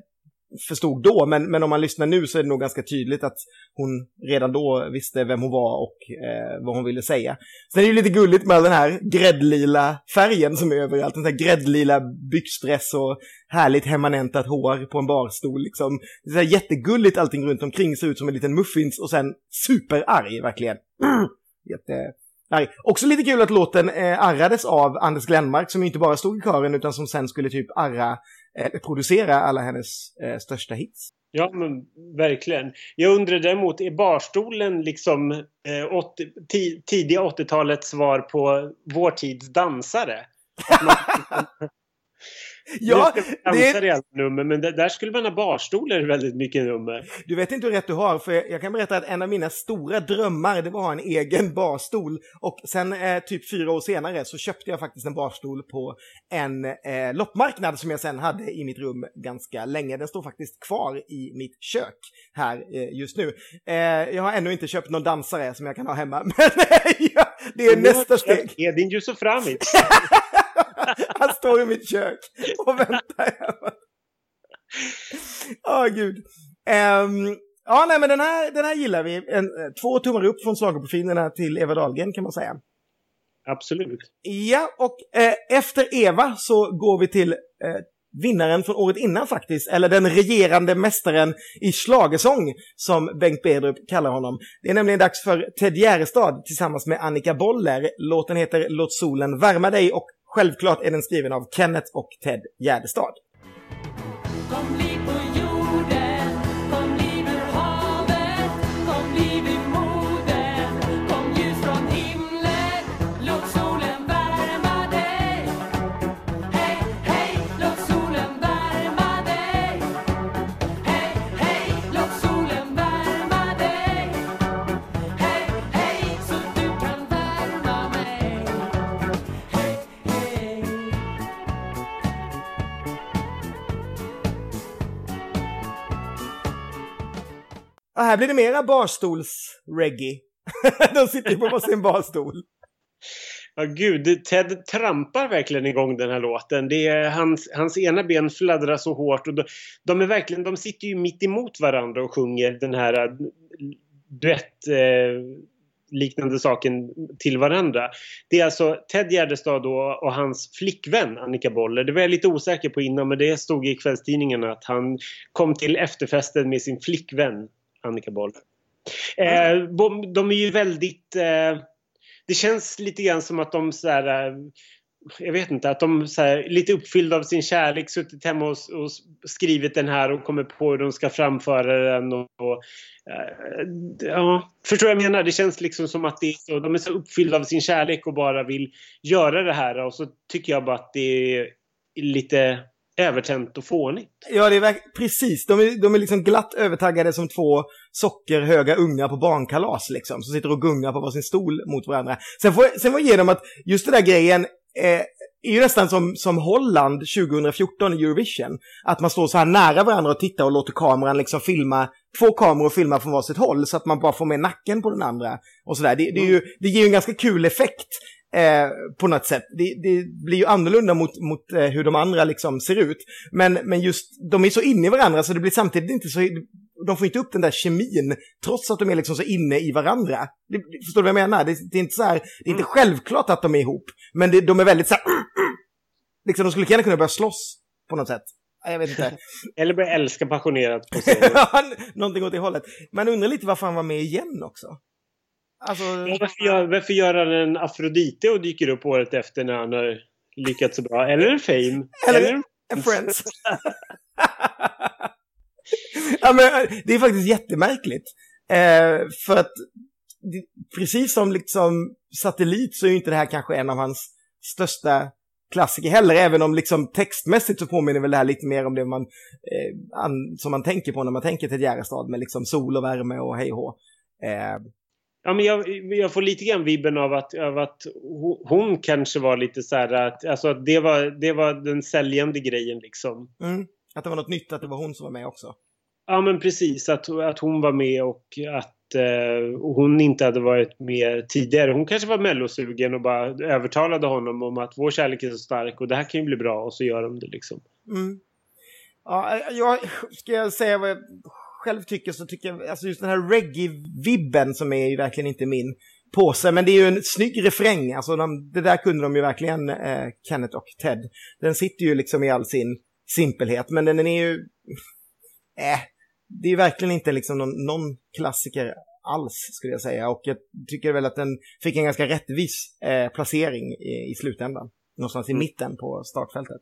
[SPEAKER 2] förstod då, men, men om man lyssnar nu så är det nog ganska tydligt att hon redan då visste vem hon var och eh, vad hon ville säga. Sen är det ju lite gulligt med den här gräddlila färgen som är överallt, den här gräddlila byxdress och härligt hemmanentat hår på en barstol liksom. Det är så jättegulligt allting runt omkring, ser ut som en liten muffins och sen superarg verkligen. Jätte... Nej, också lite kul att låten eh, arrades av Anders Glenmark som inte bara stod i kören utan som sen skulle typ arra eh, producera alla hennes eh, största hits.
[SPEAKER 1] Ja, men verkligen. Jag undrar däremot, är barstolen liksom eh, 80, tidiga 80-talets svar på vår tids dansare?
[SPEAKER 2] Ja,
[SPEAKER 1] det är... i nummer, men där skulle man ha barstolar väldigt mycket nummer.
[SPEAKER 2] Du vet inte hur rätt du har, för jag kan berätta att en av mina stora drömmar det var att ha en egen barstol. Och sen eh, typ fyra år senare så köpte jag faktiskt en barstol på en eh, loppmarknad som jag sen hade i mitt rum ganska länge. Den står faktiskt kvar i mitt kök här eh, just nu. Eh, jag har ännu inte köpt någon dansare som jag kan ha hemma, men det är nästa steg.
[SPEAKER 1] Edin Jusuframic.
[SPEAKER 2] Han står i mitt kök och väntar. Åh, oh, gud. Um, ja, nej, men den här, den här gillar vi. En, två tummar upp från schlagerprofilerna till Eva Dahlgren kan man säga.
[SPEAKER 1] Absolut.
[SPEAKER 2] Ja, och eh, efter Eva så går vi till eh, vinnaren från året innan faktiskt, eller den regerande mästaren i slagesång som Bengt Bedrup kallar honom. Det är nämligen dags för Ted Gärdestad tillsammans med Annika Boller. Låten heter Låt solen värma dig och Självklart är den skriven av Kenneth och Ted Gärdestad. Och här blir det mera barstols-reggae. De sitter ju på varsin barstol.
[SPEAKER 1] Ja, gud. Ted trampar verkligen igång den här låten. Det är, hans, hans ena ben fladdrar så hårt. Och de, de är verkligen, de sitter ju mitt emot varandra och sjunger den här äh, duett... Eh, liknande saken till varandra. Det är alltså Ted Gärdestad och, och hans flickvän Annika Boller. Det var jag lite osäker på innan men det stod i kvällstidningen att han kom till efterfesten med sin flickvän Annika Boller. Eh, de är ju väldigt... Eh, det känns lite grann som att de så här, eh, jag vet inte, att de här, lite uppfyllda av sin kärlek suttit hemma och, och, skrivit den här och kommit på hur de ska framföra den. Och, och ja, förstår vad jag menar? Det känns liksom som att det är så, de är så uppfyllda av sin kärlek och bara vill göra det här och så tycker jag bara att det är lite övertänt och fånigt.
[SPEAKER 2] Ja, det är precis. De är, de är liksom glatt övertaggade som två sockerhöga ungar på barnkalas liksom. Som sitter och gungar på varsin stol mot varandra. Sen får, sen får jag ge dem att just den där grejen eh, är ju nästan som, som Holland 2014 i Eurovision. Att man står så här nära varandra och tittar och låter kameran liksom filma, två kameror filma från varsitt håll så att man bara får med nacken på den andra. Och sådär. Det, det, är ju, det ger ju en ganska kul effekt eh, på något sätt. Det, det, blir ju annorlunda mot, mot eh, hur de andra liksom ser ut. Men, men just, de är så inne i varandra så det blir samtidigt inte så, de får inte upp den där kemin trots att de är liksom så inne i varandra. Det, förstår du vad jag menar? Det, det är inte så här, det är inte mm. självklart att de är ihop, men det, de är väldigt så här, liksom de skulle gärna kunna börja slåss på något sätt. Jag vet inte.
[SPEAKER 1] Eller börja älska passionerat på
[SPEAKER 2] Någonting åt det hållet. Man undrar lite varför han var med igen också.
[SPEAKER 1] Alltså... Varför, gör, varför gör han en Afrodite och dyker upp året efter när han har lyckats så bra? Eller en Fame?
[SPEAKER 2] Eller, Eller en Friends. ja, men, det är faktiskt jättemärkligt. Eh, för att det, precis som liksom Satellit så är inte det här kanske en av hans största klassiker heller, även om liksom textmässigt så påminner väl det här lite mer om det man, eh, an, som man tänker på när man tänker till Järrestad med liksom sol och värme och hej eh,
[SPEAKER 1] Ja, men jag, jag, får lite grann vibben av att, av att hon kanske var lite så här att, alltså att det var, det var den säljande grejen liksom.
[SPEAKER 2] Mm. Att det var något nytt att det var hon som var med också.
[SPEAKER 1] Ja men precis, att, att hon var med och att eh, hon inte hade varit med tidigare. Hon kanske var mellosugen och bara övertalade honom om att vår kärlek är så stark och det här kan ju bli bra och så gör de det liksom.
[SPEAKER 2] Mm. Ja, jag, ska jag säga vad jag själv tycker så tycker jag, alltså just den här reggae-vibben som är ju verkligen inte min påse, men det är ju en snygg refräng, alltså de, det där kunde de ju verkligen, eh, Kenneth och Ted. Den sitter ju liksom i all sin simpelhet, men den, är ju, eh, det är ju verkligen inte liksom någon, någon klassiker alls skulle jag säga och jag tycker väl att den fick en ganska rättvis eh, placering i, i slutändan. Någonstans i mm. mitten på startfältet.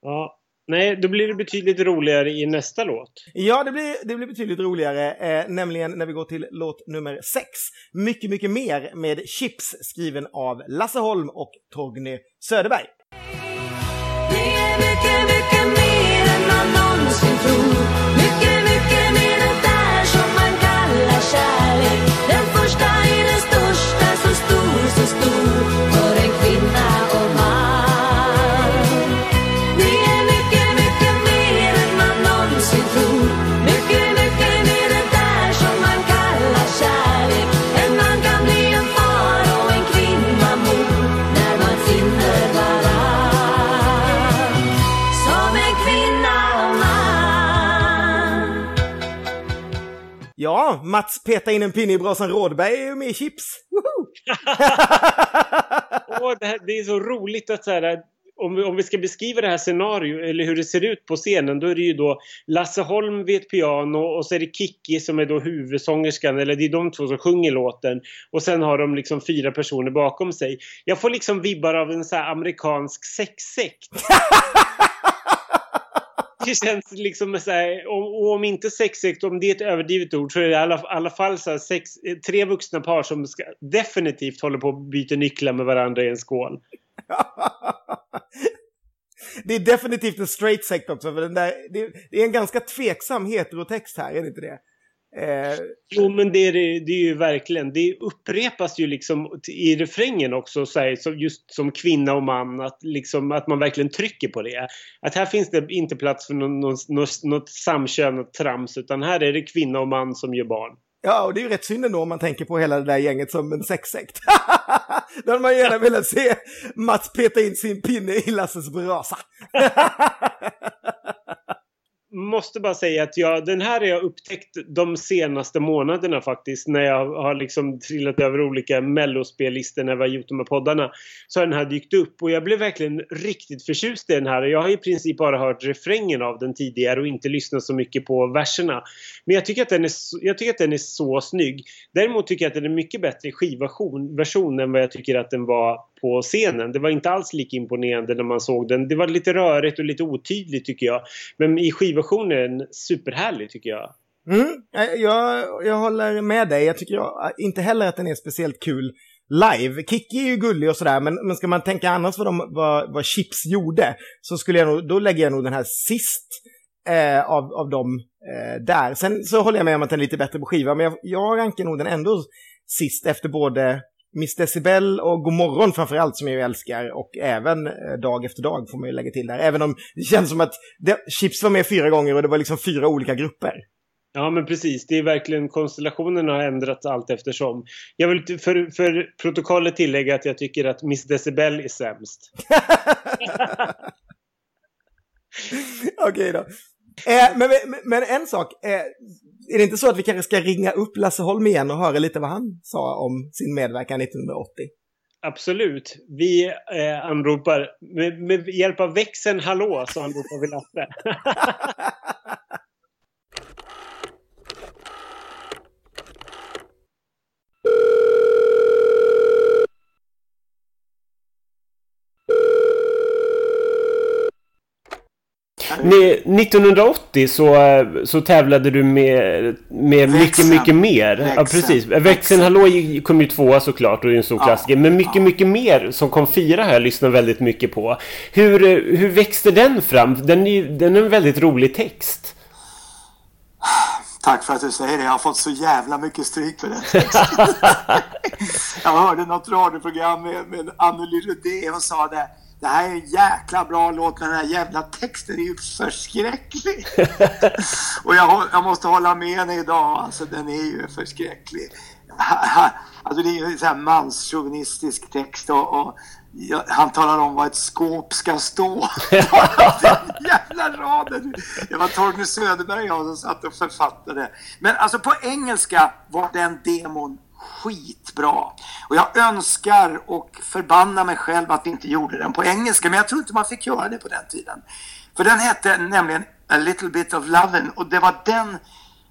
[SPEAKER 1] Ja, Nej, då blir det betydligt roligare i nästa låt.
[SPEAKER 2] Ja, det blir, det blir betydligt roligare, eh, nämligen när vi går till låt nummer sex. Mycket, mycket mer med Chips skriven av Lasse Holm och Torgny Söderberg. Ja, Mats peta in en pinne i brasan Rådberg är ju med i Chips.
[SPEAKER 1] oh, det, här, det, är så roligt att så här, om vi, om vi ska beskriva det här scenariot eller hur det ser ut på scenen då är det ju då Lasse Holm vid ett piano och så är det Kikki som är då huvudsångerskan eller det är de två som sjunger låten och sen har de liksom fyra personer bakom sig. Jag får liksom vibbar av en så amerikansk sexsekt. det känns liksom så här, och, om inte sexigt, om det är ett överdrivet ord så är det i alla, alla fall så sex, tre vuxna par som ska, definitivt håller på att byta nycklar med varandra i en skål.
[SPEAKER 2] det är definitivt en straight sekt också, för den där, det, det, är en ganska tveksam heterotext här, är det inte det? Eh,
[SPEAKER 1] Jo, men det är, det är ju verkligen. Det upprepas ju liksom i refrängen också, så här, så just som kvinna och man, att, liksom, att man verkligen trycker på det. Att här finns det inte plats för någon, någon, något, något samkönat trams, utan här är det kvinna och man som gör barn.
[SPEAKER 2] ja, och det är ju rätt synd ändå om man tänker på hela det där gänget som en sexsekt. Då hade man gärna velat se Mats peta in sin pinne i Lasses brasa.
[SPEAKER 1] måste bara säga att jag, den här har jag upptäckt de senaste månaderna faktiskt. När jag har liksom trillat över olika mellospellistor när vi har gjort de här poddarna. Så har den här dykt upp och jag blev verkligen riktigt förtjust i den här. Jag har i princip bara hört refrängen av den tidigare och inte lyssnat så mycket på verserna. Men jag tycker att den är så, jag tycker att den är så snygg. Däremot tycker jag att den är mycket bättre i skivversion än vad jag tycker att den var på scenen. Det var inte alls lika imponerande när man såg den. Det var lite rörigt och lite otydligt tycker jag. Men i skivversionen superhärlig tycker jag.
[SPEAKER 2] Mm, eh, jag, jag håller med dig. Jag tycker jag, inte heller att den är speciellt kul live. Kikki är ju gullig och sådär, men, men ska man tänka annars vad, de, vad, vad Chips gjorde så skulle jag nog, då lägger jag nog den här sist eh, av, av dem eh, där. Sen så håller jag med om att den är lite bättre på skiva, men jag, jag rankar nog den ändå sist efter både Miss Decibel och God morgon framförallt som jag ju älskar och även eh, Dag efter dag får man ju lägga till där. Även om det känns som att det, Chips var med fyra gånger och det var liksom fyra olika grupper.
[SPEAKER 1] Ja men precis, det är verkligen konstellationen har ändrats allt eftersom. Jag vill för, för protokollet tillägga att jag tycker att Miss Decibel är sämst.
[SPEAKER 2] Okej då. Eh, men, men, men en sak, eh, är det inte så att vi kanske ska ringa upp Lasse Holm igen och höra lite vad han sa om sin medverkan 1980?
[SPEAKER 1] Absolut. Vi eh, anropar med, med hjälp av växeln hallå så anropar vi Lasse. Nej, 1980 så, så tävlade du med, med mycket,
[SPEAKER 4] Växeln.
[SPEAKER 1] mycket mer. Ja,
[SPEAKER 4] Växeln.
[SPEAKER 1] precis. Växeln Hallå kom ju tvåa såklart och är en stor
[SPEAKER 4] Ja,
[SPEAKER 1] klassiker. Men mycket,
[SPEAKER 4] ja.
[SPEAKER 1] mycket mer som kom fyra här lyssnar väldigt mycket på. Hur, eh, hur växte den fram? Den är, den är en väldigt rolig text.
[SPEAKER 4] Tack för att du säger det. Jag har fått så jävla mycket stryk för texten. jag hörde något radioprogram med, med Anneli Rudé och sa det. Det här är en jäkla bra låt men den här jävla texten är ju förskräcklig. och jag, jag måste hålla med henne idag. Alltså den är ju förskräcklig. Alltså det är ju en sån här manschauvinistisk text och, och ja, han talar om vad ett skåp ska stå. den jävla raden. Det var Torgny Söderberg och jag som satt och författade. Men alltså på engelska var den demon skitbra. Och jag önskar och förbannar mig själv att vi inte gjorde den på engelska. Men jag tror inte man fick göra det på den tiden. För den hette nämligen A Little Bit of Lovin' och det var den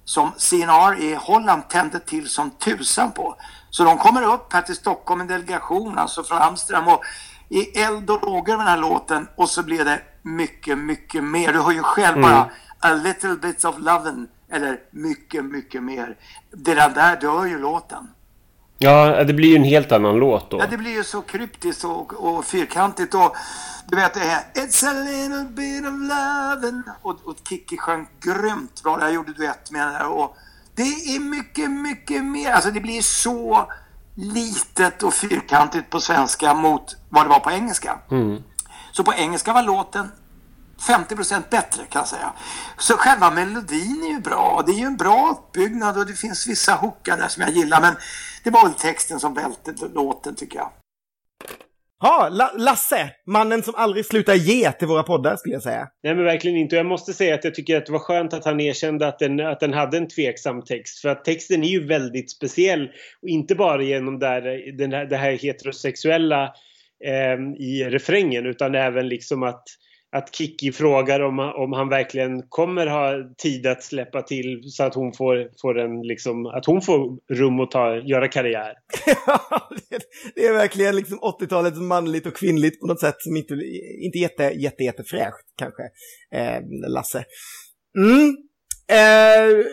[SPEAKER 4] som CNR i Holland tände till som tusan på. Så de kommer upp här till Stockholm, en delegation alltså från Amsterdam och i eld och lågor med den här låten och så blev det mycket, mycket mer. Du hör ju själv bara A little bit of lovin' eller mycket, mycket mer. Det där, där dör ju låten.
[SPEAKER 1] Ja, det blir ju en helt annan låt då.
[SPEAKER 4] Ja, det blir ju så kryptiskt och, och fyrkantigt och du vet det här It's a little bit of lovin' och, och Kikki sjöng grymt bra. Jag gjorde duett med där och det är mycket, mycket mer. Alltså det blir så litet och fyrkantigt på svenska mot vad det var på engelska. Så på engelska var låten 50% bättre kan jag säga. Så själva melodin är ju bra. Det är ju en bra uppbyggnad och det finns vissa hookar där som jag gillar. Men det var väl texten som välte låten tycker jag.
[SPEAKER 2] Ja, La Lasse, mannen som aldrig slutar ge till våra poddar skulle jag säga.
[SPEAKER 1] Nej men verkligen inte. Och jag måste säga att jag tycker att det var skönt att han erkände att den, att den hade en tveksam text. För att texten är ju väldigt speciell. Och inte bara genom där, den här, det här heterosexuella eh, i refrängen utan även liksom att att Kiki frågar om, om han verkligen kommer ha tid att släppa till så att hon får, får en liksom, att hon får rum att ta, göra karriär.
[SPEAKER 2] det- det är verkligen liksom 80-talets manligt och kvinnligt på något sätt som inte, inte jätte, jätte, jättefräscht kanske, eh, Lasse. Mm. Eh,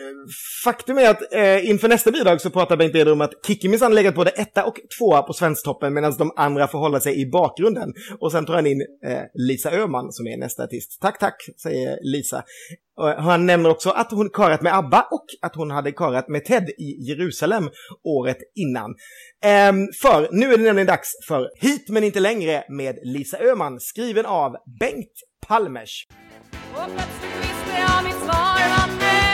[SPEAKER 2] faktum är att eh, inför nästa bidrag så pratar Bengt Eder om att Kikki minsann legat både etta och tvåa på Svensktoppen medan de andra får hålla sig i bakgrunden. Och sen tar han in eh, Lisa Öhman som är nästa artist. Tack, tack, säger Lisa. Och han nämner också att hon karat med ABBA och att hon hade karat med Ted i Jerusalem året innan. Ehm, för nu är det nämligen dags för Hit men inte längre med Lisa Öhman, skriven av Bengt Palmers.
[SPEAKER 5] Och plötsligt visste jag mitt svar var nej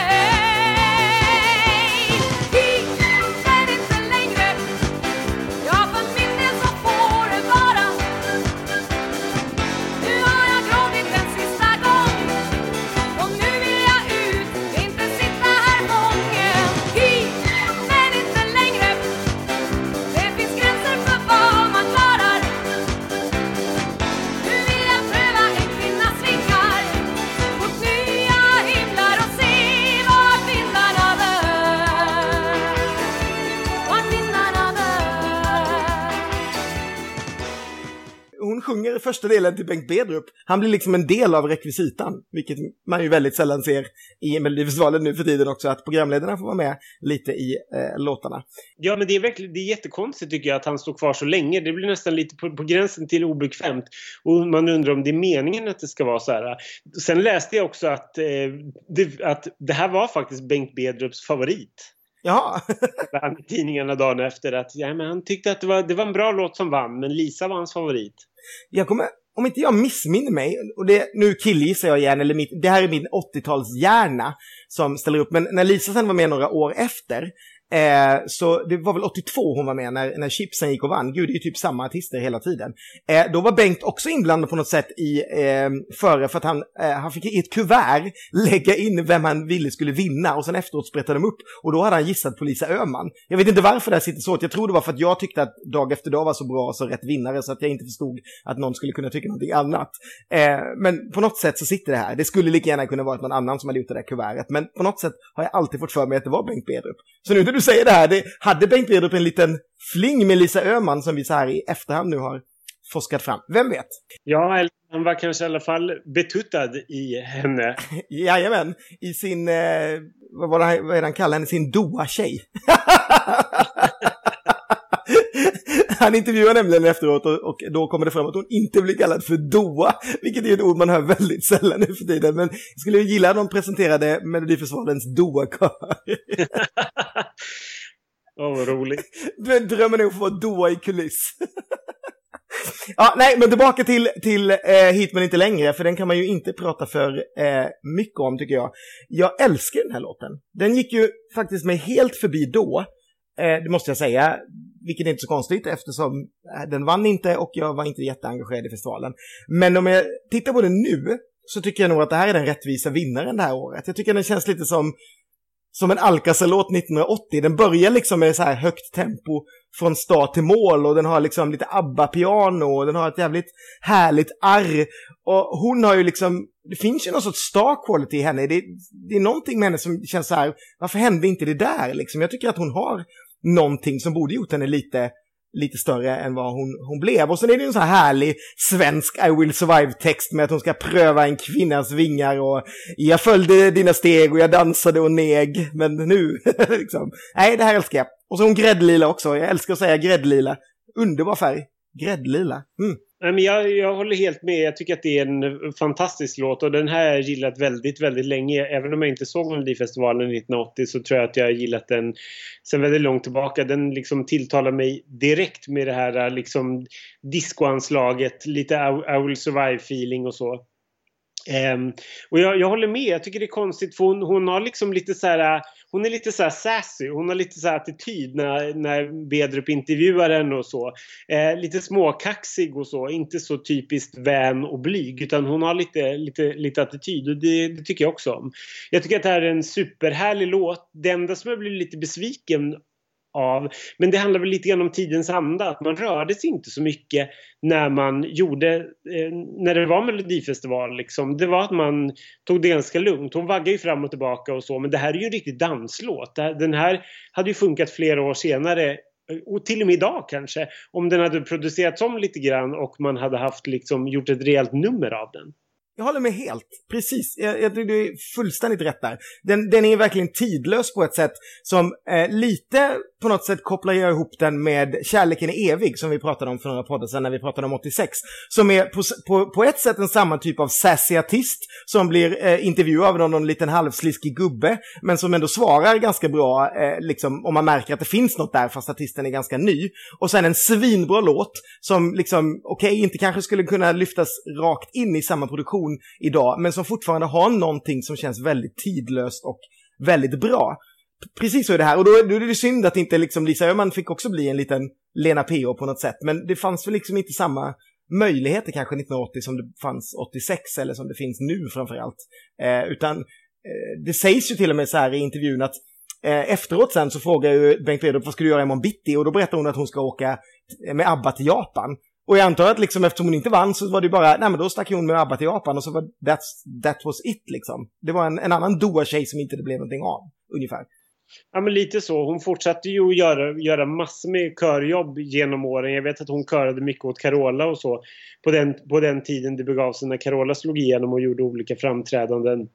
[SPEAKER 2] sjunger första delen till Bengt Bedrup. Han blir liksom en del av rekvisitan, vilket man ju väldigt sällan ser i Melodifestivalen nu för tiden också, att programledarna får vara med lite i eh, låtarna.
[SPEAKER 1] Ja, men det är verkligen det är jättekonstigt tycker jag att han står kvar så länge. Det blir nästan lite på, på gränsen till obekvämt. Och man undrar om det är meningen att det ska vara så här. Sen läste jag också att, eh, det, att det här var faktiskt Bengt Bedrups favorit.
[SPEAKER 2] Jaha,
[SPEAKER 1] Han i tidningarna dagen efter att ja, men han tyckte att det var, det var en bra låt som vann, men Lisa var hans favorit
[SPEAKER 2] jag kommer, om inte jag missminner mig, och det, nu killgissar jag igen, eller mitt, det här är min 80-talshjärna som ställer upp, men när Lisa sen var med några år efter, Eh, så det var väl 82 hon var med när, när Chipsen gick och vann. Gud, det är ju typ samma artister hela tiden. Eh, då var Bengt också inblandad på något sätt i eh, före för att han, eh, han fick i ett kuvert lägga in vem han ville skulle vinna och sen efteråt sprättade de upp och då hade han gissat på Lisa Öhman. Jag vet inte varför det här sitter så. Jag tror det var för att jag tyckte att Dag efter dag var så bra och så rätt vinnare så att jag inte förstod att någon skulle kunna tycka någonting annat. Eh, men på något sätt så sitter det här. Det skulle lika gärna kunna varit någon annan som hade gjort det där kuvertet. Men på något sätt har jag alltid fått för mig att det var Bengt Bedrup. Så nu när du säger det här, det, hade Bengt Bedrup en liten fling med Lisa Öhman som vi så här i efterhand nu har forskat fram? Vem vet?
[SPEAKER 1] Ja, eller han var kanske i alla fall betuttad i henne.
[SPEAKER 2] Jajamän, i sin, eh, vad, var det, vad är det han kallar henne, sin Doa-tjej. Han intervjuar nämligen efteråt och, och, då kommer det fram att hon inte blir kallad för Doa, vilket är ett ord man hör väldigt sällan nu för tiden. Men jag skulle gilla om de presenterade Melodifestivalens Doa-kör.
[SPEAKER 1] Åh, vad roligt.
[SPEAKER 2] Drömmen är att få vara Doa i kuliss. ja, nej, men tillbaka till, till eh, Hit men inte längre, för den kan man ju inte prata för eh, mycket om tycker jag. Jag älskar den här låten. Den gick ju faktiskt mig helt förbi då, eh, det måste jag säga, vilket är inte så konstigt eftersom eh, den vann inte och jag var inte jätteengagerad i festivalen. Men om jag tittar på den nu så tycker jag nog att det här är den rättvisa vinnaren det här året. Jag tycker den känns lite som som en Alcazar-låt 1980. Den börjar liksom med så här högt tempo från start till mål och den har liksom lite ABBA-piano och den har ett jävligt härligt arr. Och hon har ju liksom, det finns ju någon sorts star quality i henne. Det, det är någonting med henne som känns så här, varför hände inte det där liksom? Jag tycker att hon har någonting som borde gjort henne lite lite större än vad hon, hon blev. Och sen är det ju en sån här härlig svensk I will survive-text med att hon ska pröva en kvinnas vingar och jag följde dina steg och jag dansade och neg, men nu, liksom. Nej, det här älskar jag. Och så hon gräddlila också, jag älskar att säga gräddlila. Underbar färg. Gräddlila. Mm.
[SPEAKER 1] Nej, men jag, jag håller helt med. Jag tycker att det är en fantastisk låt och den här har jag gillat väldigt, väldigt länge. Även om jag inte såg Melodifestivalen 1980 så tror jag att jag har gillat den sen väldigt långt tillbaka. Den liksom tilltalar mig direkt med det här liksom discoanslaget, lite I, I will survive feeling och så. Um, och jag, jag, håller med, jag tycker det är konstigt för hon, hon har liksom lite så här, äh, hon är lite så här sassy, hon har lite så här attityd när, när Bedrup intervjuar henne och så. Eh, lite småkaxig och så, inte så typiskt vän och blyg utan hon har lite, lite, lite attityd och det, det tycker jag också om. Jag tycker att det här är en superhärlig låt. Det enda som jag blir lite besviken av. Men det handlar väl lite grann om tidens anda. Att man rörde sig inte så mycket när man gjorde, eh, när det var melodifestival liksom. Det var att man tog det ganska lugnt. Hon vaggar ju fram och tillbaka och så men det här är ju en riktig danslåt. Den här hade ju funkat flera år senare eh, och till och med idag kanske. Om den hade producerats om lite grann och man hade haft liksom gjort ett rejält nummer av den.
[SPEAKER 2] Jag håller med helt. Precis. Jag, jag tycker du är fullständigt rätt där. Den, den är verkligen tidlös på ett sätt som eh, lite på något sätt kopplar jag ihop den med Kärleken är evig som vi pratade om för några poddar sedan när vi pratade om 86. Som är på, på, på ett sätt en samma typ av sassy artist som blir eh, intervjuad av någon liten halvsliskig gubbe men som ändå svarar ganska bra eh, liksom, om man märker att det finns något där fast artisten är ganska ny. Och sen en svinbra låt som liksom, okej, okay, inte kanske skulle kunna lyftas rakt in i samma produktion idag, men som fortfarande har någonting som känns väldigt tidlöst och väldigt bra. Precis så är det här, och då, då är det synd att inte liksom Lisa Öhman fick också bli en liten Lena P.O. på något sätt, men det fanns väl liksom inte samma möjligheter kanske 1980 som det fanns 86 eller som det finns nu framförallt. Eh, utan eh, det sägs ju till och med så här i intervjun att eh, efteråt sen så frågar ju Bengt Wederup vad ska du göra imorgon bitti och då berättar hon att hon ska åka med ABBA till Japan. Och jag antar att liksom eftersom hon inte vann så var det bara, nej men då stack hon med ABBA till Japan och så var that was it liksom. Det var en, en annan Doa-tjej som inte det blev någonting av, ungefär.
[SPEAKER 1] Ja men lite så. Hon fortsatte ju att göra, göra massor med körjobb genom åren. Jag vet att hon körade mycket åt Carola och så. På den, på den tiden det begav sig när Carola slog igenom och gjorde olika framträdanden.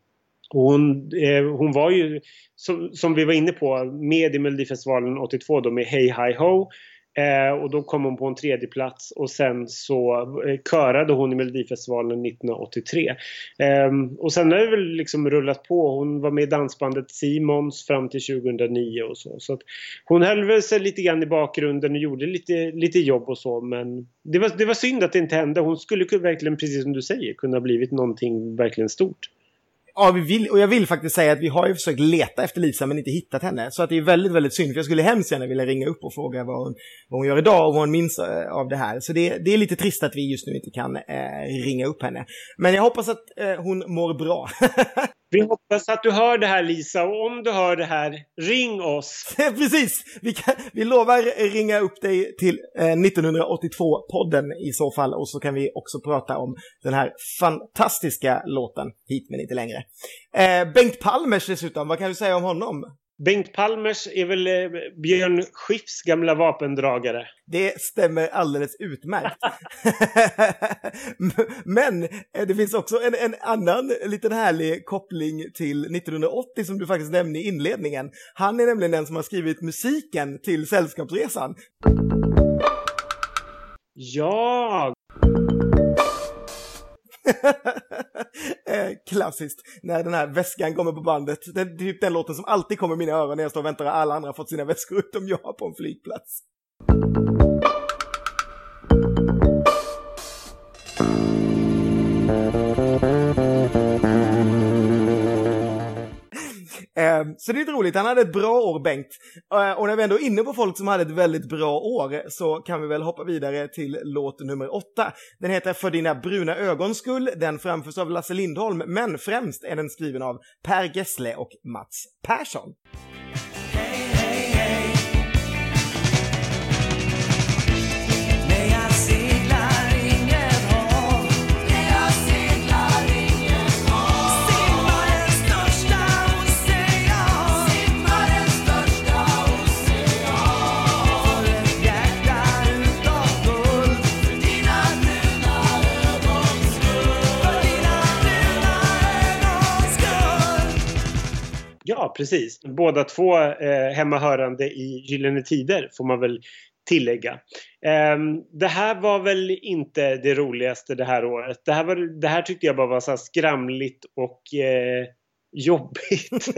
[SPEAKER 1] Och hon, eh, hon var ju, som, som vi var inne på, med i Melodifestivalen 82 då med Hey Hi Ho. Eh, och då kom hon på en tredje plats och sen så eh, körade hon i Melodifestivalen 1983. Eh, och sen har det väl liksom rullat på. Hon var med i dansbandet Simons fram till 2009 och så. Så att hon höll väl sig lite grann i bakgrunden och gjorde lite, lite jobb och så men det var, det var synd att det inte hände. Hon skulle verkligen, precis som du säger, kunna blivit någonting verkligen stort.
[SPEAKER 2] Ja, vi vill, och jag vill faktiskt säga att vi har ju försökt leta efter Lisa men inte hittat henne. Så att det är väldigt, väldigt synd. För jag skulle hemskt gärna vilja ringa upp och fråga vad hon, vad hon gör idag och vad hon minns eh, av det här. Så det, det är lite trist att vi just nu inte kan eh, ringa upp henne. Men jag hoppas att eh, hon mår bra.
[SPEAKER 1] Vi hoppas att du hör det här Lisa och om du hör det här, ring oss!
[SPEAKER 2] Precis! Vi, kan, vi lovar ringa upp dig till eh, 1982-podden i så fall och så kan vi också prata om den här fantastiska låten Hit men inte längre. Eh, Bengt Palmers dessutom, vad kan du säga om honom?
[SPEAKER 1] Bengt Palmers är väl eh, Björn Skifs gamla vapendragare?
[SPEAKER 2] Det stämmer alldeles utmärkt. Men eh, det finns också en, en, annan liten härlig koppling till 1980 som du faktiskt nämnde i inledningen. Han är nämligen den som har skrivit musiken till Sällskapsresan.
[SPEAKER 1] Ja!
[SPEAKER 2] Eh, klassiskt, när den här väskan kommer på bandet. Det är typ den låten som alltid kommer i mina öron när jag står och väntar och alla andra har fått sina väskor utom jag på en flygplats. Eh, så det är lite roligt, han hade ett bra år Bengt. Eh, och när vi ändå är inne på folk som hade ett väldigt bra år så kan vi väl hoppa vidare till låt nummer åtta. Den heter För dina bruna ögons skull, den framförs av Lasse Lindholm, men främst är den skriven av Per Gessle och Mats Persson.
[SPEAKER 1] Precis. Båda två eh, hemmahörande i Gyllene Tider får man väl tillägga. Ehm, det här var väl inte det roligaste det här året. Det här, var, det här tyckte jag bara var så skramligt och eh, jobbigt.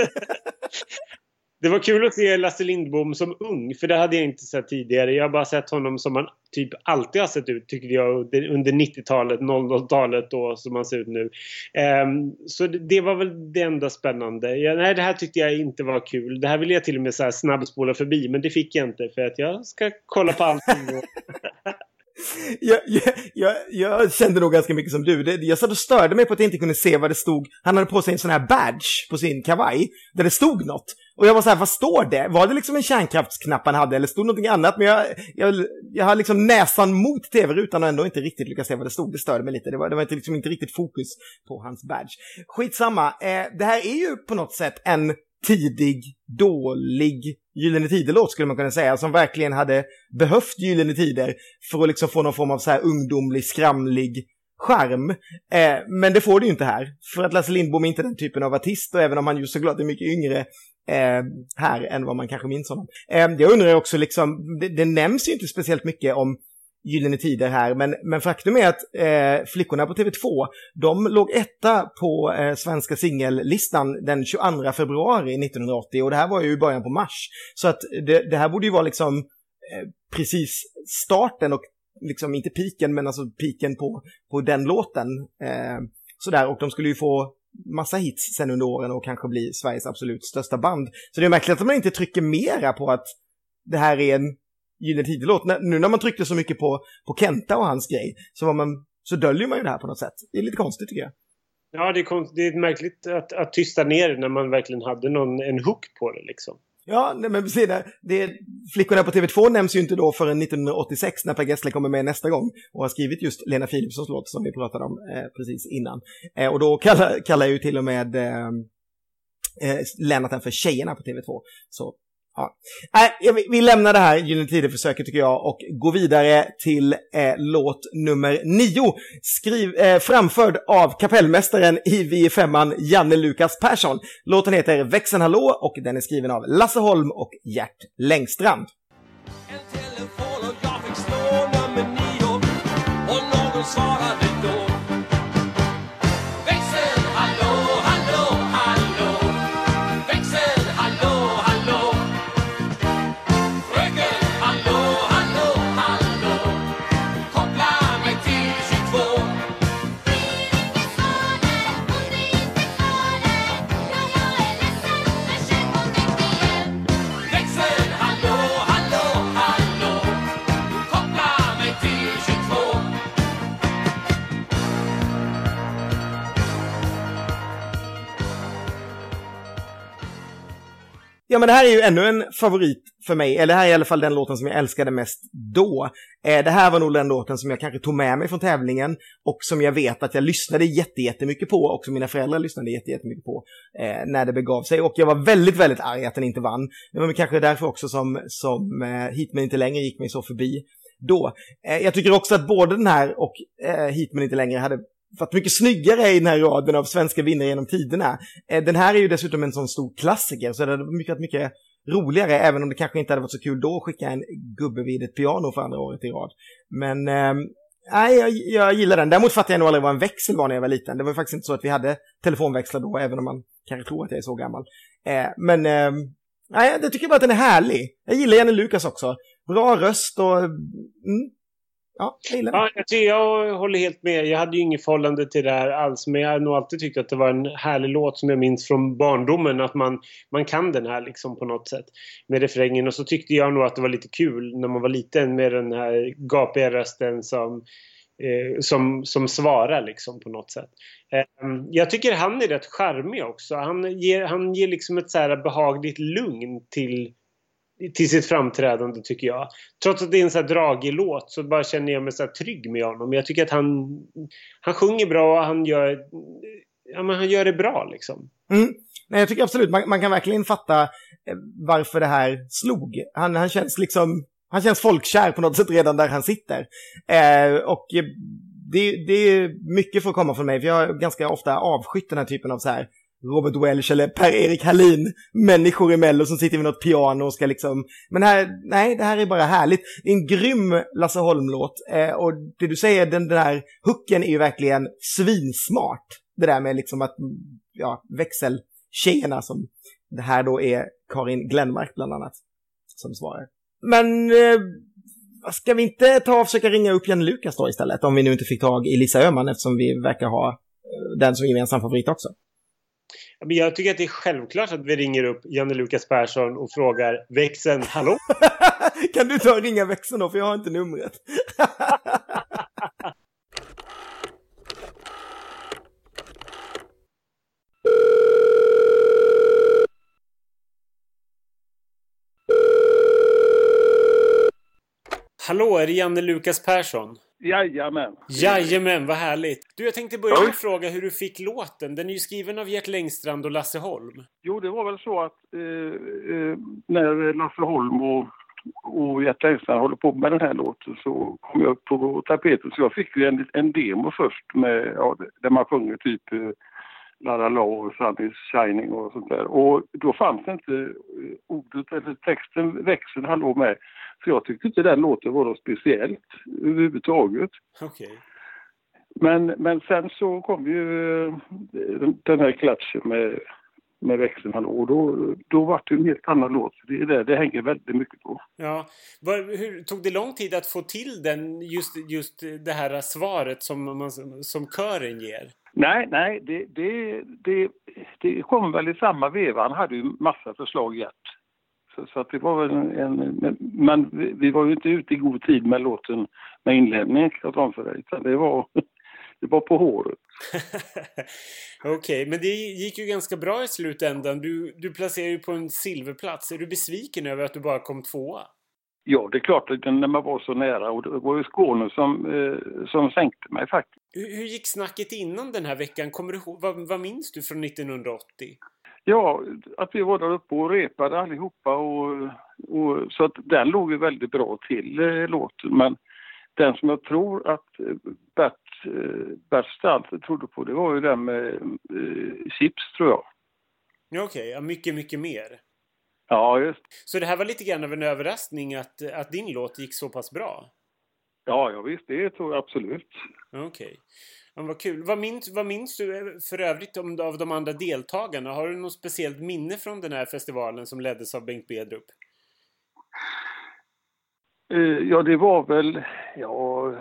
[SPEAKER 1] det var kul att se Lasse Lindbom som ung, för det hade jag inte sett tidigare. Jag har bara sett honom som han typ alltid har sett ut, tyckte jag, under 90-talet, 00-talet då, som han ser ut nu. Ehm, så det, det var väl det enda spännande. Jag, nej, det här tyckte jag inte var kul. Det här ville jag till och med så här snabbspola förbi, men det fick jag inte för att jag ska kolla på allting.
[SPEAKER 2] Jag, jag, jag, jag kände nog ganska mycket som du. Det, jag satt och störde mig på att jag inte kunde se vad det stod. Han hade på sig en sån här badge på sin kavaj där det stod något. Och jag var så här, vad står det? Var det liksom en kärnkraftsknapp han hade eller stod någonting annat? Men jag, jag, jag har liksom näsan mot tv-rutan och ändå inte riktigt lyckats se vad det stod. Det störde mig lite. Det var, det var inte, liksom inte riktigt fokus på hans badge. Skitsamma. Eh, det här är ju på något sätt en tidig, dålig Gyllene Tider-låt skulle man kunna säga, som verkligen hade behövt Gyllene Tider för att liksom få någon form av så här ungdomlig, skramlig charm. Eh, men det får du ju inte här. För att Lasse Lindbom är inte den typen av artist och även om han ju såklart är mycket yngre eh, här än vad man kanske minns honom. Eh, jag undrar också liksom, det, det nämns ju inte speciellt mycket om Gyllene Tider här, men, men faktum är att eh, flickorna på TV2, de låg etta på eh, svenska singellistan den 22 februari 1980 och det här var ju i början på mars. Så att det, det här borde ju vara liksom eh, precis starten och liksom inte piken men alltså piken på, på den låten. Eh, sådär, och de skulle ju få massa hits sen under åren och kanske bli Sveriges absolut största band. Så det är märkligt att man inte trycker mera på att det här är en Gyllene Tider-låt. Nu när man tryckte så mycket på, på Kenta och hans grej så, var man, så döljer man ju det här på något sätt. Det är lite konstigt tycker jag.
[SPEAKER 1] Ja, det är, det är märkligt att, att tysta ner det när man verkligen hade någon, en hook på det liksom.
[SPEAKER 2] Ja, nej, men precis det, det. Flickorna på TV2 nämns ju inte då förrän 1986 när Per Gessle kommer med nästa gång och har skrivit just Lena Philipssons låt som vi pratade om eh, precis innan. Eh, och då kallar, kallar jag ju till och med eh, eh, Lennart den för Tjejerna på TV2. Så Ja. Äh, Nej, vi- lämnar det här Gyllene Tider-försöket tycker jag och går vidare till eh, låt nummer nio. Skriv, eh, framförd av kapellmästaren i Vi i femman, Janne Lukas Persson. Låten heter Växeln hallå och den är skriven av Lasse Holm och Gert Längstrand.
[SPEAKER 6] En telefon och jag fick slå nummer nio och någon svarade
[SPEAKER 2] Ja, men det här är ju ännu en favorit för mig, eller det här är i alla fall den låten som jag älskade mest då. Eh, det här var nog den låten som jag kanske tog med mig från tävlingen och som jag vet att jag lyssnade jättemycket på och som mina föräldrar lyssnade jättemycket på eh, när det begav sig. Och jag var väldigt, väldigt arg att den inte vann. Det var kanske därför också som, som eh, Hit men inte längre gick mig så förbi då. Eh, jag tycker också att både den här och eh, Hit men inte längre hade varit mycket snyggare i den här raden av svenska vinnare genom tiderna. Eh, den här är ju dessutom en sån stor klassiker, så det hade mycket, mycket roligare, även om det kanske inte hade varit så kul då att skicka en gubbe vid ett piano för andra året i rad. Men ehm, nej, jag, jag gillar den. Däremot fattade jag nog aldrig vad en växel var när jag var liten. Det var faktiskt inte så att vi hade telefonväxlar då, även om man kanske tror att jag är så gammal. Eh, men ehm, nej, jag tycker bara att den är härlig. Jag gillar Janne Lukas också. Bra röst och... Mm, ja, jag gillar.
[SPEAKER 1] Ja, jag, tycker, jag håller helt med. Jag hade ju inget förhållande till det här alls. Men jag har nog alltid tyckt att det var en härlig låt som jag minns från barndomen. Att man, man kan den här liksom på något sätt. Med refrängen. Och så tyckte jag nog att det var lite kul när man var liten med den här gapiga rösten som, eh, som, som svarar liksom på något sätt. Eh, jag tycker han är rätt charmig också. Han ger, han ger liksom ett så här behagligt lugn till till sitt framträdande tycker jag. Trots att det är en så här dragig låt så bara känner jag mig så här trygg med honom. Jag tycker att han, han sjunger bra och han gör, ja, men han gör det bra liksom.
[SPEAKER 2] Mm. Nej, jag tycker absolut, man, man kan verkligen fatta eh, varför det här slog. Han, han känns liksom, han känns folkkär på något sätt redan där han sitter. Eh, och eh, det, det är mycket för att komma från mig, för jag har ganska ofta avskytt den här typen av så här Robert Welch eller Per-Erik Hallin, människor i Mello som sitter vid något piano och ska liksom... Men här, nej, det här är bara härligt. Det är en grym Lasse Holm-låt. Eh, och det du säger, den där hooken är ju verkligen svinsmart. Det där med liksom att, ja, växeltjejerna som det här då är Karin Glenmark bland annat som svarar. Men eh, ska vi inte ta och försöka ringa upp Janne Lukas då istället? Om vi nu inte fick tag i Lisa Öhman eftersom vi verkar ha eh, den som gemensam favorit också.
[SPEAKER 1] Men jag tycker att det är självklart att vi ringer upp Janne Lukas Persson och frågar växeln, hallå?
[SPEAKER 2] kan du ta och ringa växeln då, för jag har inte numret.
[SPEAKER 1] Hallå, är det Janne Lukas Persson?
[SPEAKER 7] Jajamän.
[SPEAKER 1] Jajamän, vad härligt! Du, jag tänkte börja med att fråga hur du fick låten. Den är ju skriven av Gert Längstrand och Lasse Holm.
[SPEAKER 7] Jo, det var väl så att eh, eh, när Lasse Holm och och Gert Engstrand håller på med den här låten så kom jag upp på tapeten. Så jag fick ju en, en demo först med, ja, där man sjunger typ eh, La La La och Sun is shining och sånt där. Och då fanns det inte eh, ordet eller texten, växeln han låg med. Så jag tyckte inte den låten var något speciellt överhuvudtaget.
[SPEAKER 1] Okej.
[SPEAKER 7] Men, men sen så kom ju eh, den här klatschen med, med växeln hallå och då, då var det en helt annan låt. Det, det, det hänger väldigt mycket på.
[SPEAKER 1] Ja. Var, hur, tog det lång tid att få till den, just, just det här svaret som, man, som kören ger?
[SPEAKER 7] Nej, nej, det, det, det, det kom väl i samma veva. Han hade ju massa förslag Gert. Så, så att det var väl en, en men, vi, vi var ju inte ute i god tid med låten med inlämning, kan jag tala om för dig. Det var, det var på håret.
[SPEAKER 1] Okej, men det gick ju ganska bra i slutändan. Du, du placerar ju på en silverplats. Är du besviken över att du bara kom tvåa?
[SPEAKER 7] Ja, det är klart när man var så nära och det var ju Skåne som, eh, som sänkte mig faktiskt.
[SPEAKER 1] Hur, hur gick snacket innan den här veckan? Kommer du vad, vad minns du från 1980?
[SPEAKER 7] Ja, att vi var där uppe och repade allihopa och, och så att den låg ju väldigt bra till eh, låten. Men den som jag tror att Bert, Bert Stalter trodde på det var ju den med eh, Chips tror jag.
[SPEAKER 1] Ja, Okej, ja, mycket, mycket mer.
[SPEAKER 7] Ja, just
[SPEAKER 1] Så det här var lite grann av en överraskning att, att din låt gick så pass bra?
[SPEAKER 7] Ja, ja visst, det tror jag absolut.
[SPEAKER 1] Okej. Ja, vad kul. Vad minns, vad minns du eh, för övrigt om, av de andra deltagarna? Har du något speciellt minne från den här festivalen som leddes av Bengt Bedrup?
[SPEAKER 7] Eh, Ja, det var väl, ja,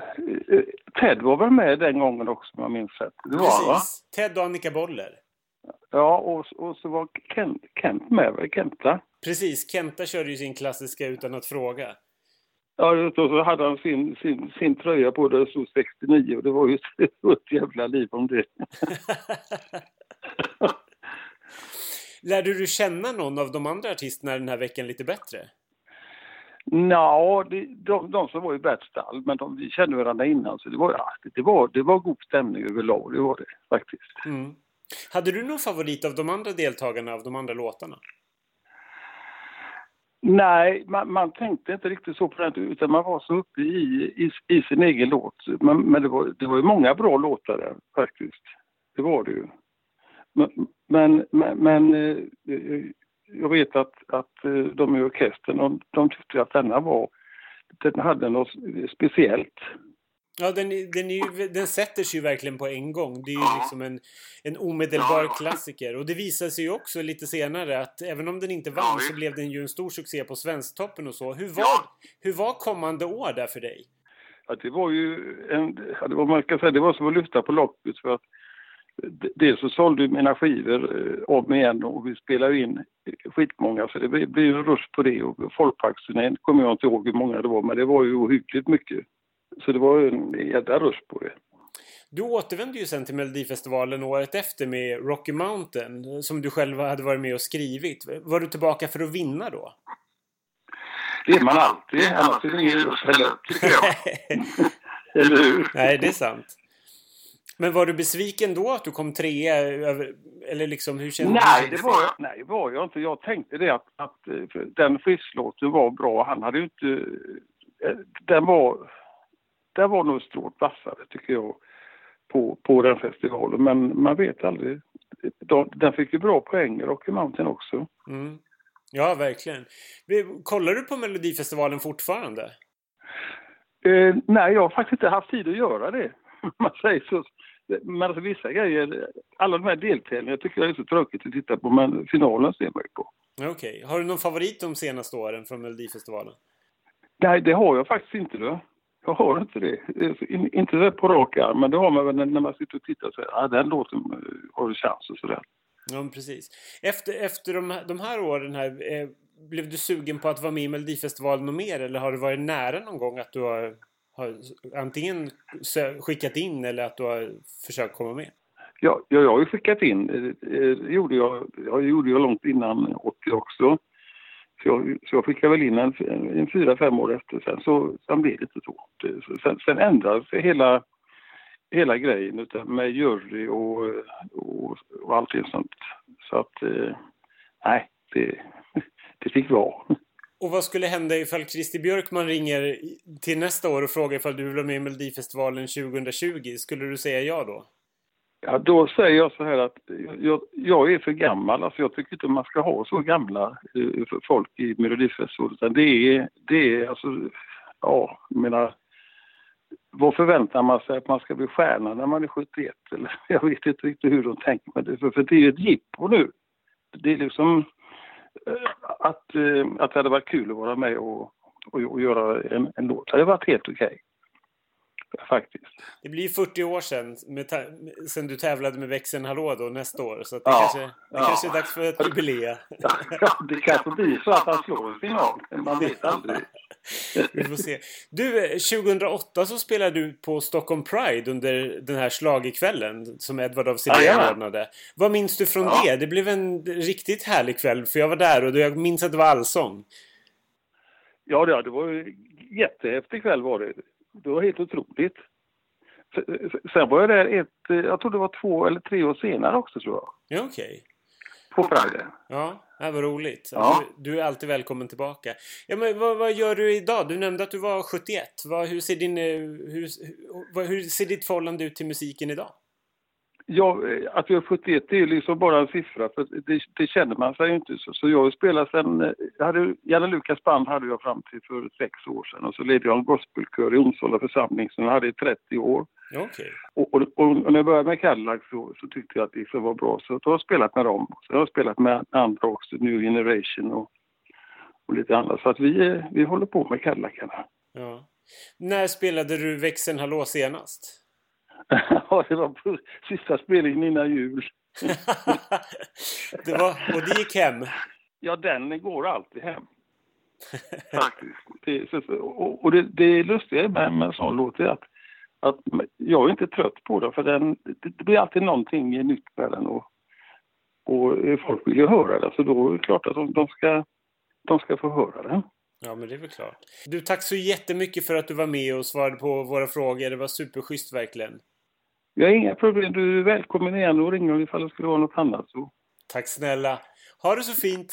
[SPEAKER 7] eh, Ted var väl med den gången också om jag minns rätt. Det var han, va?
[SPEAKER 1] Precis. Ted och Annika Boller.
[SPEAKER 7] Ja, och, och så var Kent, Kent med, väl? Kenta?
[SPEAKER 1] Precis. Kenta körde ju sin klassiska utan att fråga.
[SPEAKER 7] Ja, så hade han sin, sin, sin tröja på där det stod 69 och det var ju ett jävla liv om det.
[SPEAKER 1] Lärde du känna någon av de andra artisterna den här veckan lite bättre?
[SPEAKER 7] Det, de, de som var i Bert stall, men de, vi kände varandra innan så det var, ja, det, det, var, det var god stämning överlag, det var det faktiskt.
[SPEAKER 1] Mm. Hade du någon favorit av de andra deltagarna av de andra låtarna?
[SPEAKER 7] Nej, man, man tänkte inte riktigt så på den utan man var så uppe i, i, i sin egen låt. Men, men det, var, det var ju många bra låtar där faktiskt. Det var det ju. Men, men, men, eh, jag vet att, att eh, de i orkestern, de, de tyckte att denna var, den hade något speciellt.
[SPEAKER 1] Ja, den, den, ju, den sätter sig ju verkligen på en gång. Det är ju liksom en, en omedelbar klassiker. Och det visar sig ju också lite senare att även om den inte vann så blev den ju en stor succé på Svensktoppen och så. Hur var, hur var kommande år där för dig?
[SPEAKER 7] Ja, det var ju en, ja, det var, man kan säga, det var som att lyfta på locket för att dels så sålde mina skivor eh, om igen och vi spelade in skitmånga så det blev ju rush på det och folkparksturnén kommer jag inte ihåg hur många det var men det var ju ohyggligt mycket. Så det var ju en jädra rush på det.
[SPEAKER 1] Du återvände ju sen till Melodifestivalen året efter med Rocky Mountain som du själv hade varit med och skrivit. Var du tillbaka för att vinna då?
[SPEAKER 7] Det är man alltid, annars är det ingen rush heller, tycker jag. Eller hur?
[SPEAKER 1] Nej, det är sant. Men var du besviken då att du kom trea eller liksom hur kändes
[SPEAKER 7] Nej, det var jag, nej, det var jag inte. Jag tänkte det att, att eh, den frisklåten var bra. Han hade ju inte... eh, Den var... Den var nog strået vassare tycker jag på, på den festivalen. Men man vet aldrig. De, den fick ju bra poäng, Rocky Mountain också.
[SPEAKER 1] Mm. Ja, verkligen. Kollar du på Melodifestivalen fortfarande?
[SPEAKER 7] Eh, nej, jag har faktiskt inte haft tid att göra det. Man säger så. Men alltså vissa grejer, alla de här deltävlingarna tycker jag är så tråkigt att titta på. Men finalen ser man ju på.
[SPEAKER 1] Okej. Har du någon favorit de senaste åren från Melodifestivalen?
[SPEAKER 7] Nej, det har jag faktiskt inte. Då. Jag har inte det. Så in- Inte det på rak arm, men det har man väl när- man sitter och tittar och säger ah, den låten eh, har chans och sådär.
[SPEAKER 1] Ja, precis. Efter, efter de, här, de här åren här, eh, blev du sugen på att vara med i Melodifestivalen och mer? Eller har du varit nära någon gång att du har, har antingen skickat in eller att du har försökt komma med?
[SPEAKER 7] Ja, ja, jag har ju skickat in, eh, eh, det gjorde jag, jag gjorde jag långt innan 80 också. Så jag, så jag skickade väl in en, en fyra, fem år efter sen, så sen blev det inte så. Sen, sen ändrades hela, hela grejen med jury och, och, och allting sånt. Så att, eh, nej, det, det fick vara.
[SPEAKER 1] Och vad skulle hända ifall Christer Björkman ringer till nästa år och frågar ifall du vill vara med i Melodifestivalen 2020? Skulle du säga ja då?
[SPEAKER 7] Ja, då säger jag så här att jag, jag är för gammal. Alltså jag tycker inte man ska ha så gamla eh, folk i Melodifestivalen. Det är, det är alltså, ja, jag menar, vad förväntar man sig att man ska bli stjärna när man är 71? Eller, jag vet inte riktigt hur de tänker med det. För, för det är ju ett jippo nu. Det är liksom eh, att, eh, att det hade varit kul att vara med och, och, och göra en, en låt. Det hade varit helt okej. Faktiskt.
[SPEAKER 1] Det blir 40 år sedan, med sedan du tävlade med växeln Hallå då nästa år. Så det,
[SPEAKER 7] Ja,
[SPEAKER 1] kanske, det
[SPEAKER 7] ja.
[SPEAKER 1] kanske är dags för ett jubileum.
[SPEAKER 7] Ja, det kanske blir så att han slår en final. Man vet aldrig.
[SPEAKER 1] Vi får se. Du, eh, 2008 så spelade du på Stockholm Pride under den här schlagerkvällen som Edvard af Sillén ordnade. Vad minns du från det? Det blev en riktigt härlig kväll för jag var där och jag minns att det var allsång.
[SPEAKER 7] Ja, det var ju jättehäftig kväll var det. Det var helt otroligt. Sen var jag där ett, jag tror det var två eller tre år senare också tror jag.
[SPEAKER 1] Ja, okej.
[SPEAKER 7] På Pride.
[SPEAKER 1] Ja, det var roligt.
[SPEAKER 7] Ja.
[SPEAKER 1] Du, är alltid välkommen tillbaka. Ja, men vad, vad gör du idag? Du nämnde att du var 71. Vad, hur, ser din, eh, hur, vad, hur ser ditt förhållande ut till musiken idag?
[SPEAKER 7] Ja, eh, att jag är 71 det är liksom bara en siffra för det, det känner man sig ju inte. Så, så jag har spelat sen, eh, jag hade, Janne Lukas band hade jag fram till för sex år sedan och så ledde jag en gospelkör i Onsala församling som jag hade i 30 år.
[SPEAKER 1] Okej.
[SPEAKER 7] Och, och, och när jag började med Cadillac så, så tyckte jag att det liksom var bra. Så då har jag spelat med dem. Så jag har spelat med andra också, New Generation och, och lite annat. Så att vi, eh, vi håller på med Cadillacarna.
[SPEAKER 1] Ja. När spelade du växeln Hallå senast?
[SPEAKER 7] Ja, det var på sista spelningen innan jul.
[SPEAKER 1] det var, och det gick hem.
[SPEAKER 7] Ja, den går alltid hem. Faktiskt. Det, och och det, det lustiga med, med en sån låt är att, att jag är inte trött på den för den, det, det blir alltid någonting nytt med den och, och folk vill ju höra den så då är det klart att de, de, ska, de ska få höra den.
[SPEAKER 1] Ja, men det är väl klart. Du, tack så jättemycket för att du var med och svarade på våra frågor. Det var superschysst verkligen.
[SPEAKER 7] Jag har inga problem, du är välkommen igen och ringa ifall det skulle vara något annat. Så.
[SPEAKER 1] Tack snälla. Ha det så fint.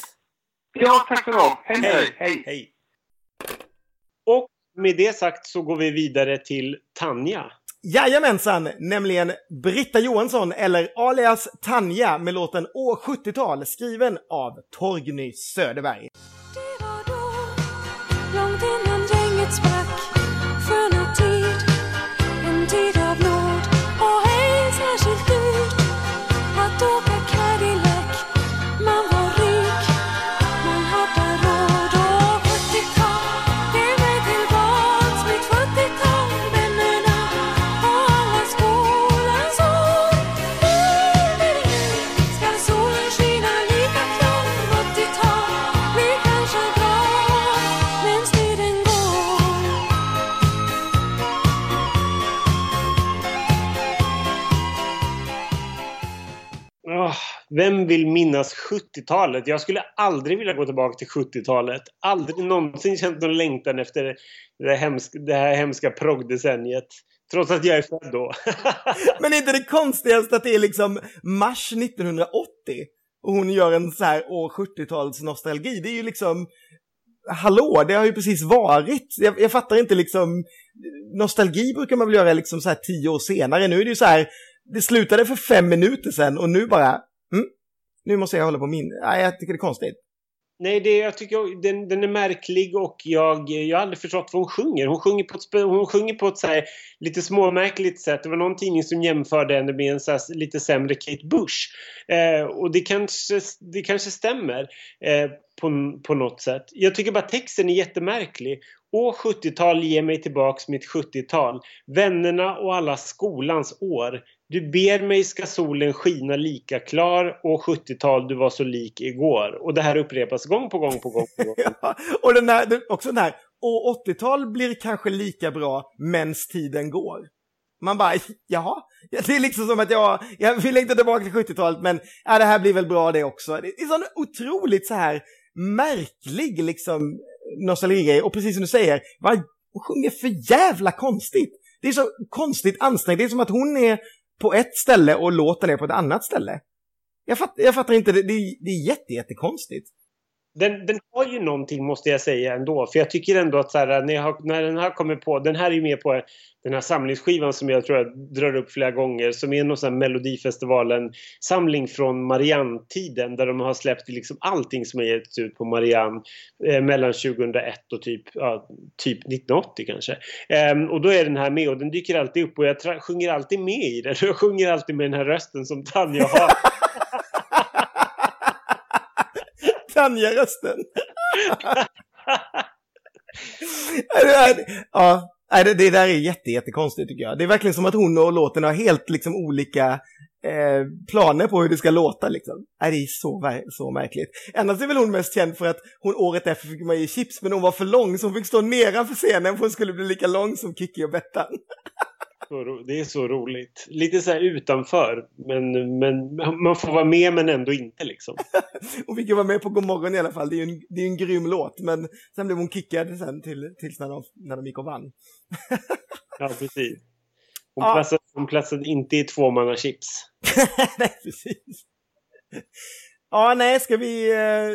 [SPEAKER 7] Ja, tack för det. Hej, hej. hej.
[SPEAKER 1] Hej. Och med det sagt så går vi vidare till Tanja.
[SPEAKER 2] Jajamensan, nämligen Britta Johansson eller alias Tanja med låten År 70-tal skriven av Torgny Söderberg.
[SPEAKER 1] Vem vill minnas 70-talet? Jag skulle aldrig vilja gå tillbaka till 70-talet. Aldrig någonsin känt någon längtan efter det här hemska, det här hemska proggdecenniet. Trots att jag är född då.
[SPEAKER 2] Men är inte det konstigaste att det är liksom mars 1980 och hon gör en så här år 70-tals nostalgi? Det är ju liksom, hallå, det har ju precis varit. Jag, jag fattar inte liksom, nostalgi brukar man väl göra liksom så här tio år senare. Nu är det ju så här, det slutade för fem minuter sedan och nu bara, nu måste jag hålla på min, nej jag tycker det är konstigt.
[SPEAKER 1] Nej, det, jag tycker den, den är märklig och jag, jag har aldrig förstått vad hon sjunger. Hon sjunger på ett, hon sjunger på ett så här, lite småmärkligt sätt. Det var någon tidning som jämförde henne med en så här, lite sämre Kate Bush. Eh, och det kanske, det kanske stämmer eh, på, på något sätt. Jag tycker bara texten är jättemärklig. År 70-tal ger mig tillbaks mitt 70-tal. Vännerna och alla skolans år. Du ber mig ska solen skina lika klar och 70-tal du var så lik igår. Och det här upprepas gång på gång på gång. På gång.
[SPEAKER 2] Ja, och den här, också den här, och 80-tal blir kanske lika bra mens tiden går. Man bara, jaha? Det är liksom som att jag, jag vill inte tillbaka till 70-talet men ja, det här blir väl bra det också. Det är sån otroligt så här märklig liksom nostalgigrej och precis som du säger, vad hon sjunger för jävla konstigt. Det är så konstigt ansträngt, det är som att hon är på ett ställe och låten är på ett annat ställe. Jag, fatt, jag fattar inte, det, det, är- det är jätte, jättekonstigt.
[SPEAKER 1] Den, den har ju någonting måste jag säga ändå. För jag tycker ändå att så här, när, jag har, när den här kommer på, den här är ju med på den här samlingsskivan som jag tror jag drar upp flera gånger. Som är någon sån här Melodifestivalen-samling från Marianne-tiden. Där de har släppt liksom allting som har getts ut på Marianne. Eh, mellan 2001 och typ, ja, typ 1980 kanske. Ehm, och då är den här med och den dyker alltid upp och jag sjunger alltid med i den. Jag sjunger alltid med den här rösten som Tanja har.
[SPEAKER 2] Tanja-rösten. ja, det, det där är jätte, jättekonstigt tycker jag. Det är verkligen som att hon och låten har helt liksom olika eh, planer på hur det ska låta liksom. Det är så, så märkligt. Annars är väl hon mest känd för att hon året efter fick man ge chips, men hon var för lång så hon fick stå nedanför scenen för hon skulle bli lika lång som Kikki och Bettan.
[SPEAKER 1] Det är så roligt. Lite så utanför. Men, men man får vara med men ändå inte liksom.
[SPEAKER 2] Hon fick ju vara med på Godmorgon i alla fall. Det är ju en, det är en grym låt, men sen blev hon kickad sen till, tills när de, när de gick och vann.
[SPEAKER 1] Ja, precis. Hon,
[SPEAKER 2] Ja.
[SPEAKER 1] platsade, hon platsade inte i tvåmannachips.
[SPEAKER 2] nej, precis. Ja, nej, ska vi, eh,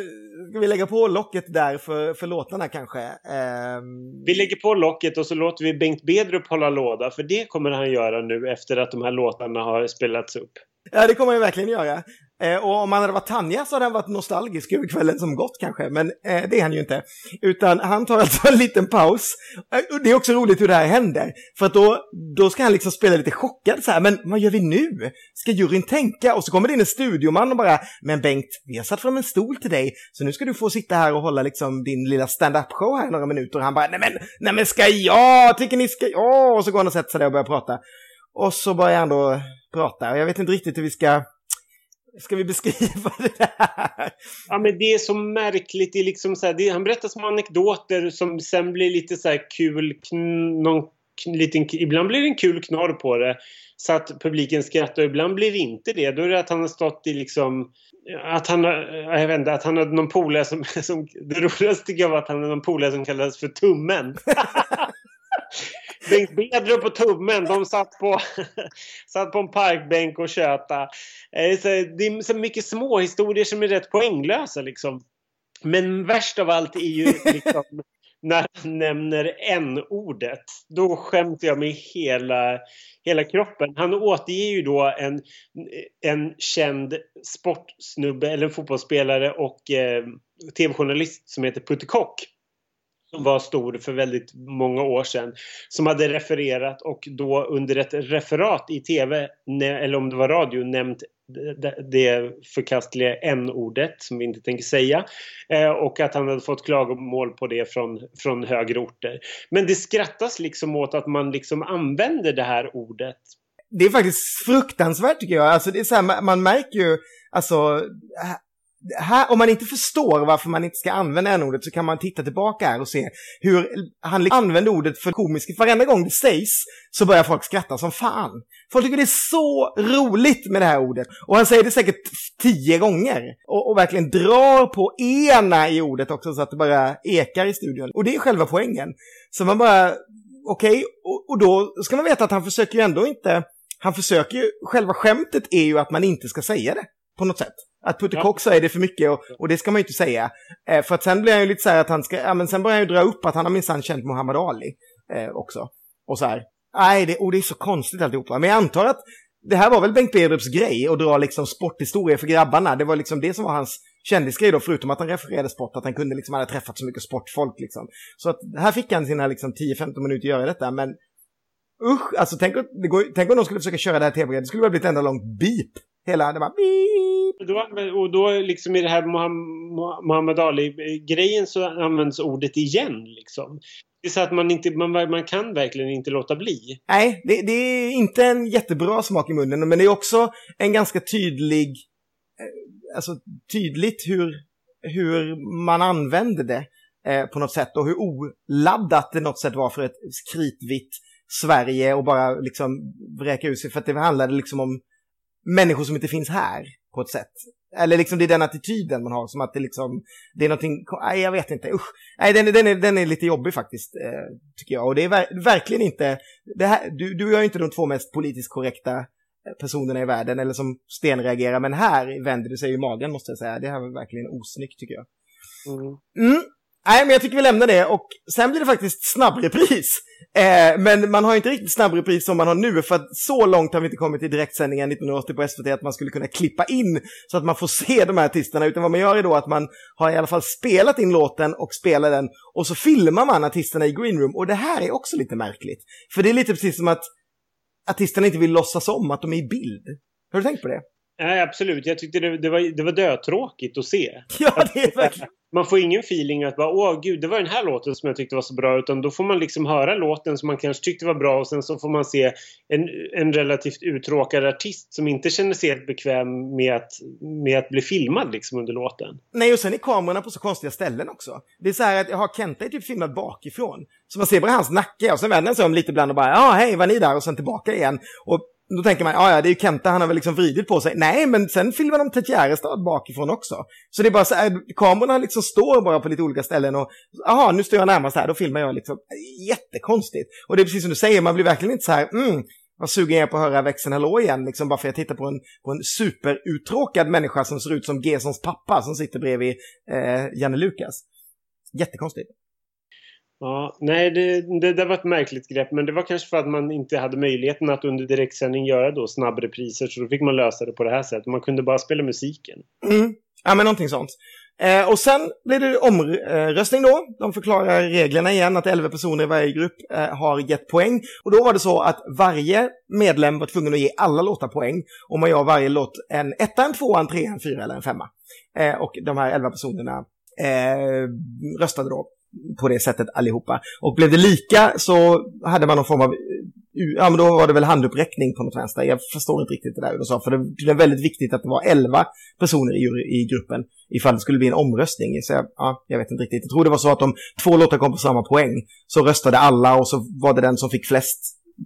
[SPEAKER 2] ska vi lägga på locket där för, för låtarna kanske? Ehm,
[SPEAKER 1] Vi lägger på locket och så låter vi Bengt Bedrup hålla låda. För det kommer han göra nu efter att de här låtarna har spelats upp.
[SPEAKER 2] Ja, det kommer jag verkligen göra. Eh, och om han hade varit Tanja så hade han varit nostalgisk över kvällen som gått kanske, men eh, det är han ju inte. Utan han tar alltså en liten paus. Eh, det är också roligt hur det här händer, för att då, då ska han liksom spela lite chockad så här, men vad gör vi nu? Ska juryn tänka? Och så kommer det in en studioman och bara, men Bengt, vi har satt fram en stol till dig, så nu ska du få sitta här och hålla liksom din lilla stand-up show här i några minuter. Och han bara, nej men, nej men ska jag? Tycker ni ska jag? Och så går han och sätter sig där och börjar prata. Och så börjar han då prata, och jag vet inte riktigt hur vi ska Ska vi beskriva det här?
[SPEAKER 1] Ja men det är så märkligt. Det är liksom så här, det, han berättar som anekdoter som sen blir lite så här kul. Någon, liten, ibland blir det en kul knorr på det. Så att publiken skrattar. Ibland blir det inte det. Då är det att han har stått i liksom... Att han jag vet inte, att han hade någon polare som, som... Det roligaste tycker jag var att han hade någon polare som kallades för Tummen. Bengt Bedrup och Tummen, de satt på, satt på en parkbänk och tjöta. Eh, Det är så mycket små historier som är rätt poänglösa liksom. Men värst av allt är ju liksom när han nämner n-ordet. Då skämtar jag mig hela, hela kroppen. Han återger ju då en, en känd sportsnubbe eller en fotbollsspelare och eh, tv-journalist som heter Putte Kock som var stor för väldigt många år sedan som hade refererat och då under ett referat i tv eller om det var radio nämnt det, förkastliga n-ordet som vi inte tänker säga eh, och att han hade fått klagomål på det från, från högre orter. Men det skrattas liksom åt att man liksom använder det här ordet
[SPEAKER 2] Det är faktiskt fruktansvärt tycker jag. Alltså det är så här, man, man märker ju, alltså, här, om man inte förstår varför man inte ska använda en ordet så kan man titta tillbaka här och se hur han liksom använder ordet för komiskt. Varenda gång det sägs så börjar folk skratta som fan. Folk tycker det är så roligt med det här ordet. Och han säger det säkert tio gånger. Och, och verkligen drar på ena i ordet också så att det bara ekar i studion. Och det är själva poängen. Så man bara, okej, okay, och, och då ska man veta att han försöker ju ändå inte, han försöker ju, själva skämtet är ju att man inte ska säga det på något sätt. Att Putte
[SPEAKER 1] Ja.
[SPEAKER 2] Kock säger det för mycket och, och det ska man ju inte säga. Eh, för att sen blir han ju lite så här att han ska, ja men sen börjar han ju dra upp att han har minsann känt Muhammad Ali eh, också. Och så här, nej det, och det är så konstigt alltihopa. Men jag antar att det här var väl Bengt Bedrups grej att dra liksom sporthistorier för grabbarna. Det var liksom det som var hans kändisgrej då, förutom att han refererade sport, att han kunde liksom, hade träffat så mycket sportfolk liksom. Så att här fick han sina liksom 10-15 minuter göra detta, men usch, alltså tänk, det går, tänk om de skulle försöka köra det här tv-programmet, det skulle bara bli ett enda långt beep. Hela, det bara beep.
[SPEAKER 1] Och då, och då liksom i det här Muhammad Ali-grejen så används ordet igen liksom. Det är så att man, inte, man, man kan verkligen inte låta bli.
[SPEAKER 2] Nej, det, det är inte en jättebra smak i munnen, men det är också en ganska tydlig, eh, alltså tydligt hur, hur man använde det eh, på något sätt och hur oladdat det något sätt var för ett kritvitt Sverige och bara liksom vräka ut sig för att det handlade liksom om människor som inte finns här på ett sätt. Eller liksom det är den attityden man har, som att det liksom, det är någonting, nej jag vet inte, usch. Nej den, är- den, är, den är lite jobbig faktiskt, eh, tycker jag. Och det är ver- verkligen inte, det här, du, du är ju inte de två mest politiskt korrekta eh, personerna i världen, eller som stenreagerar, men här vänder det sig i magen måste jag säga. Det här var verkligen osnyggt tycker jag.
[SPEAKER 1] Mm.
[SPEAKER 2] Mm. Nej, men jag tycker vi lämnar det och sen blir det faktiskt snabbrepris. Eh, men man har inte riktigt snabbrepris som man har nu, för att så långt har vi inte kommit i direktsändningen 1980 på SVT att man skulle kunna klippa in så att man får se de här artisterna, utan vad man gör är då att man har i alla fall spelat in låten och spelar den och så filmar man artisterna i green room och det här är också lite märkligt. För det är lite precis som att artisterna inte vill låtsas om att de är i bild. Har du tänkt på det?
[SPEAKER 1] Nej, absolut. Jag tyckte det, det, var, det var dötråkigt att se.
[SPEAKER 2] Ja, det är verkligen...
[SPEAKER 1] Man får ingen feeling att bara åh gud, det var den här låten som jag tyckte var så bra. Utan då får man liksom höra låten som man kanske tyckte var bra och sen så får man se en, en relativt uttråkad artist som inte känner sig helt bekväm med att, med att bli filmad liksom under låten.
[SPEAKER 2] Nej, och sen är kamerorna på så konstiga ställen också. Det är så här att jag har Kenta är typ filmad bakifrån. Så man ser bara hans nacke och sen vänder han sig om lite ibland och bara ja, hej, var ni där? Och sen tillbaka igen. Och då tänker man, ja, ja, det är ju Kenta, han har väl liksom vridit på sig. Nej, men sen filmar de Ted Gärdestad bakifrån också. Så det är bara så här, kamerorna liksom står bara på lite olika ställen och, jaha, nu står jag närmast här, då filmar jag liksom. Jättekonstigt. Och det är precis som du säger, man blir verkligen inte så här, mm, vad sugen jag är på att höra växeln hallå igen, liksom bara för att jag tittar på en, på en superuttråkad människa som ser ut som Gesons pappa som sitter bredvid eh, Janne Lukas. Jättekonstigt.
[SPEAKER 1] Ja, nej, det, det, det var ett märkligt grepp. Men det var kanske för att man inte hade möjligheten att under direktsändning göra då snabbrepriser. Så då fick man lösa det på det här sättet. Man kunde bara spela musiken.
[SPEAKER 2] Mm. Ja, men någonting sånt. Eh, och sen blir det omröstning då. De förklarar reglerna igen att 11 personer i varje grupp eh, har gett poäng. Och då var det så att varje medlem var tvungen att ge alla låtar poäng. Och man gör varje låt en etta, en tvåa, en trea, en fyra eller en femma. Eh, och de här 11 personerna eh, röstade då på det sättet allihopa. Och blev det lika så hade man någon form av ja men då var det väl handuppräckning på något vänster. Jag förstår inte riktigt det där du sa, för det, det är väldigt viktigt att det var 11 personer i, i gruppen ifall det skulle bli en omröstning. Så jag, ja, jag vet inte riktigt. Jag tror det var så att om två låtar kom på samma poäng så röstade alla och så var det den som fick flest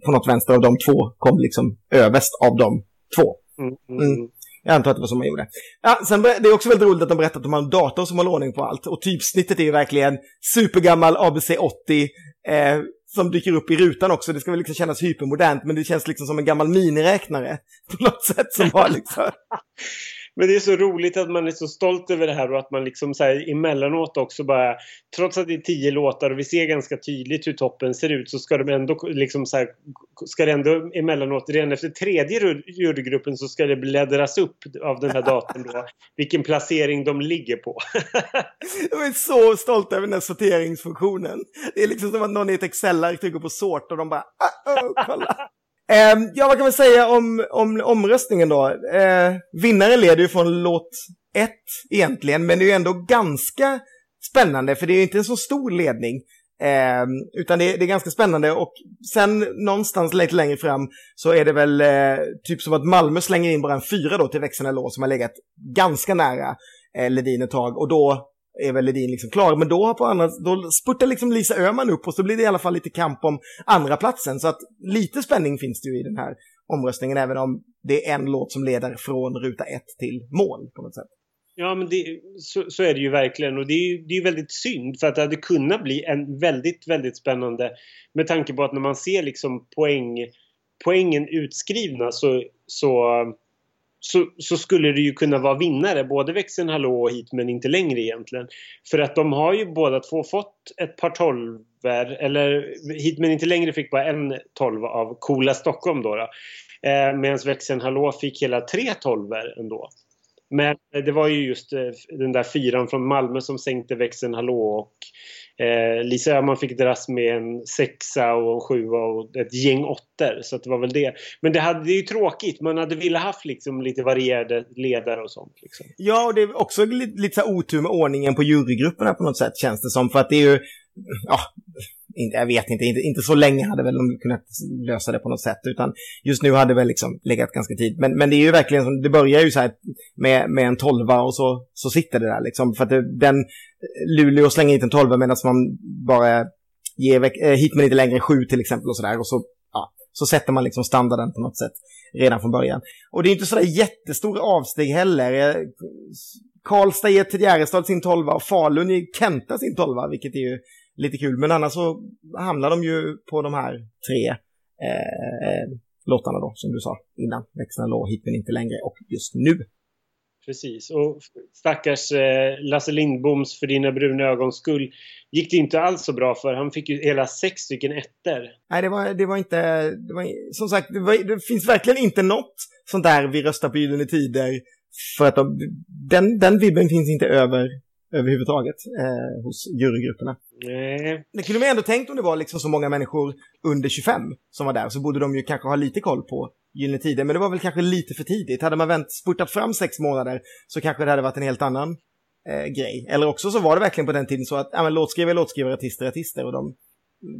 [SPEAKER 2] på något vänster av de två kom liksom överst av de två.
[SPEAKER 1] Mm, mm,
[SPEAKER 2] Mm. Jag antar att det var så man gjorde. Ja, sen, det är också väldigt roligt att de berättar att de har en dator som har ordning på allt. Och typsnittet är ju verkligen supergammal ABC80 eh, som dyker upp i rutan också. Det ska väl liksom kännas hypermodernt, men det känns liksom som en gammal miniräknare på något sätt som har liksom...
[SPEAKER 1] Men det är så roligt att man är så stolt över det här och att man liksom så här emellanåt också bara Trots att det är tio låtar och vi ser ganska tydligt hur toppen ser ut så ska de ändå liksom så här Ska det ändå emellanåt redan efter tredje ru- jurygruppen så ska det bläddras upp av den här datorn då Vilken placering de ligger på.
[SPEAKER 2] Jag är så stolt över den här sorteringsfunktionen. Det är liksom som att någon i ett Excel-ark trycker på sort och de bara ah, oh, kolla. Eh, ja, vad kan man säga om, om omröstningen då? Eh, vinnaren leder ju från låt 1 egentligen, men det är ju ändå ganska spännande, för det är ju inte en så stor ledning. Eh, utan det, det är ganska spännande och sen någonstans lite längre fram så är det väl eh, typ som att Malmö slänger in bara en fyra då till växeln låt som har legat ganska nära eh, Ledin ett tag och då är väl Ledin liksom klar. Men då, har på annat, då spurtar liksom Lisa Öhman upp och så blir det i alla fall lite kamp om andra platsen Så att lite spänning finns det ju i den här omröstningen även om det är en låt som leder från ruta ett till mål på något sätt.
[SPEAKER 1] Ja men det, så, så är det ju verkligen och det är ju det är väldigt synd för att det hade kunnat bli en väldigt, väldigt spännande med tanke på att när man ser liksom poäng, poängen utskrivna så, så, så, så skulle det ju kunna vara vinnare både växeln hallå och hit men inte längre egentligen. För att de har ju båda två fått ett par tolver eller hit men inte längre fick bara en tolva av Coola Stockholm då. då. Eh, Medan växeln hallå fick hela tre tolver ändå. Men det var ju just eh, den där fyran från Malmö som sänkte växeln hallå och eh, Lisa Öhman fick dras med en sexa och en sjua och ett gäng åttor. Så att det var väl det. Men det, hade, det är ju tråkigt. Man hade velat haft liksom lite varierade ledare och sånt. Liksom.
[SPEAKER 2] Ja, och det är också lite, lite så otur med ordningen på jurygrupperna på något sätt känns det som. För att det är ju, ja, jag vet inte, inte, inte så länge hade väl de kunnat lösa det på något sätt. Utan just nu hade väl liksom legat ganska tid. Men, men det är ju verkligen som, det börjar ju så här med, med en tolva och så, så sitter det där liksom. För att det, den, Luleå slänger hit en tolva medan man bara ger eh, hit men inte längre sju till exempel och sådär. Och så, ja, så sätter man liksom standarden på något sätt redan från början. Och det är inte sådär jättestora avsteg heller. Eh, Karlstad ger till Järrestad sin tolva och Falun ger Kenta sin tolva, vilket är ju lite kul. Men annars så hamnar de ju på de här tre eh, eh låtarna då, som du sa innan. Växlarna låg hit men inte längre och just nu
[SPEAKER 1] precis. Och stackars eh, Lasse Lindboms För dina bruna ögons skull gick det inte alls så bra för. Han fick ju hela sex stycken ettor.
[SPEAKER 2] Nej, det var, det var inte... Det var, som sagt, det, var, det finns verkligen inte något sånt där vi röstar på Gyllene Tider för att de, den, den vibben finns inte över överhuvudtaget eh, hos jurygrupperna.
[SPEAKER 1] Nej.
[SPEAKER 2] Det kunde man ändå tänkt om det var liksom så många människor under 25 som var där så borde de ju kanske ha lite koll på Gyllene Tider. Men det var väl kanske lite för tidigt. Hade man vänt, spurtat fram sex månader så kanske det hade varit en helt annan eh, grej. Eller också så var det verkligen på den tiden så att ja, men låtskrivare, låtskrivare, artister, artister och de,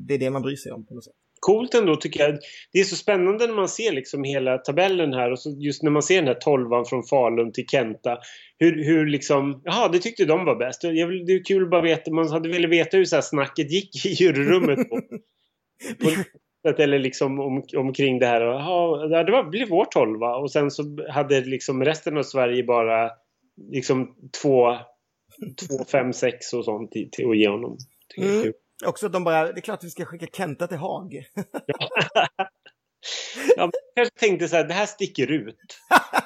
[SPEAKER 2] det är det man bryr sig om på något sätt.
[SPEAKER 1] Coolt ändå tycker jag. Det är så spännande när man ser liksom hela tabellen här och så just när man ser den här tolvan från Falun till Kenta. Hur, hur liksom, jaha det tyckte de var bäst. Jag vill, det är kul att bara veta, man hade velat veta hur så här snacket gick i juryrummet. På, på, eller liksom om, omkring det här. Och, Jaha, det var, blev vår tolva och sen så hade liksom resten av Sverige bara liksom två, två fem, sex och sånt till, till att ge honom.
[SPEAKER 2] Mm. Också att de bara, det är klart att vi ska skicka Kenta till Haag.
[SPEAKER 1] Ja, jag kanske tänkte så här, det här sticker ut.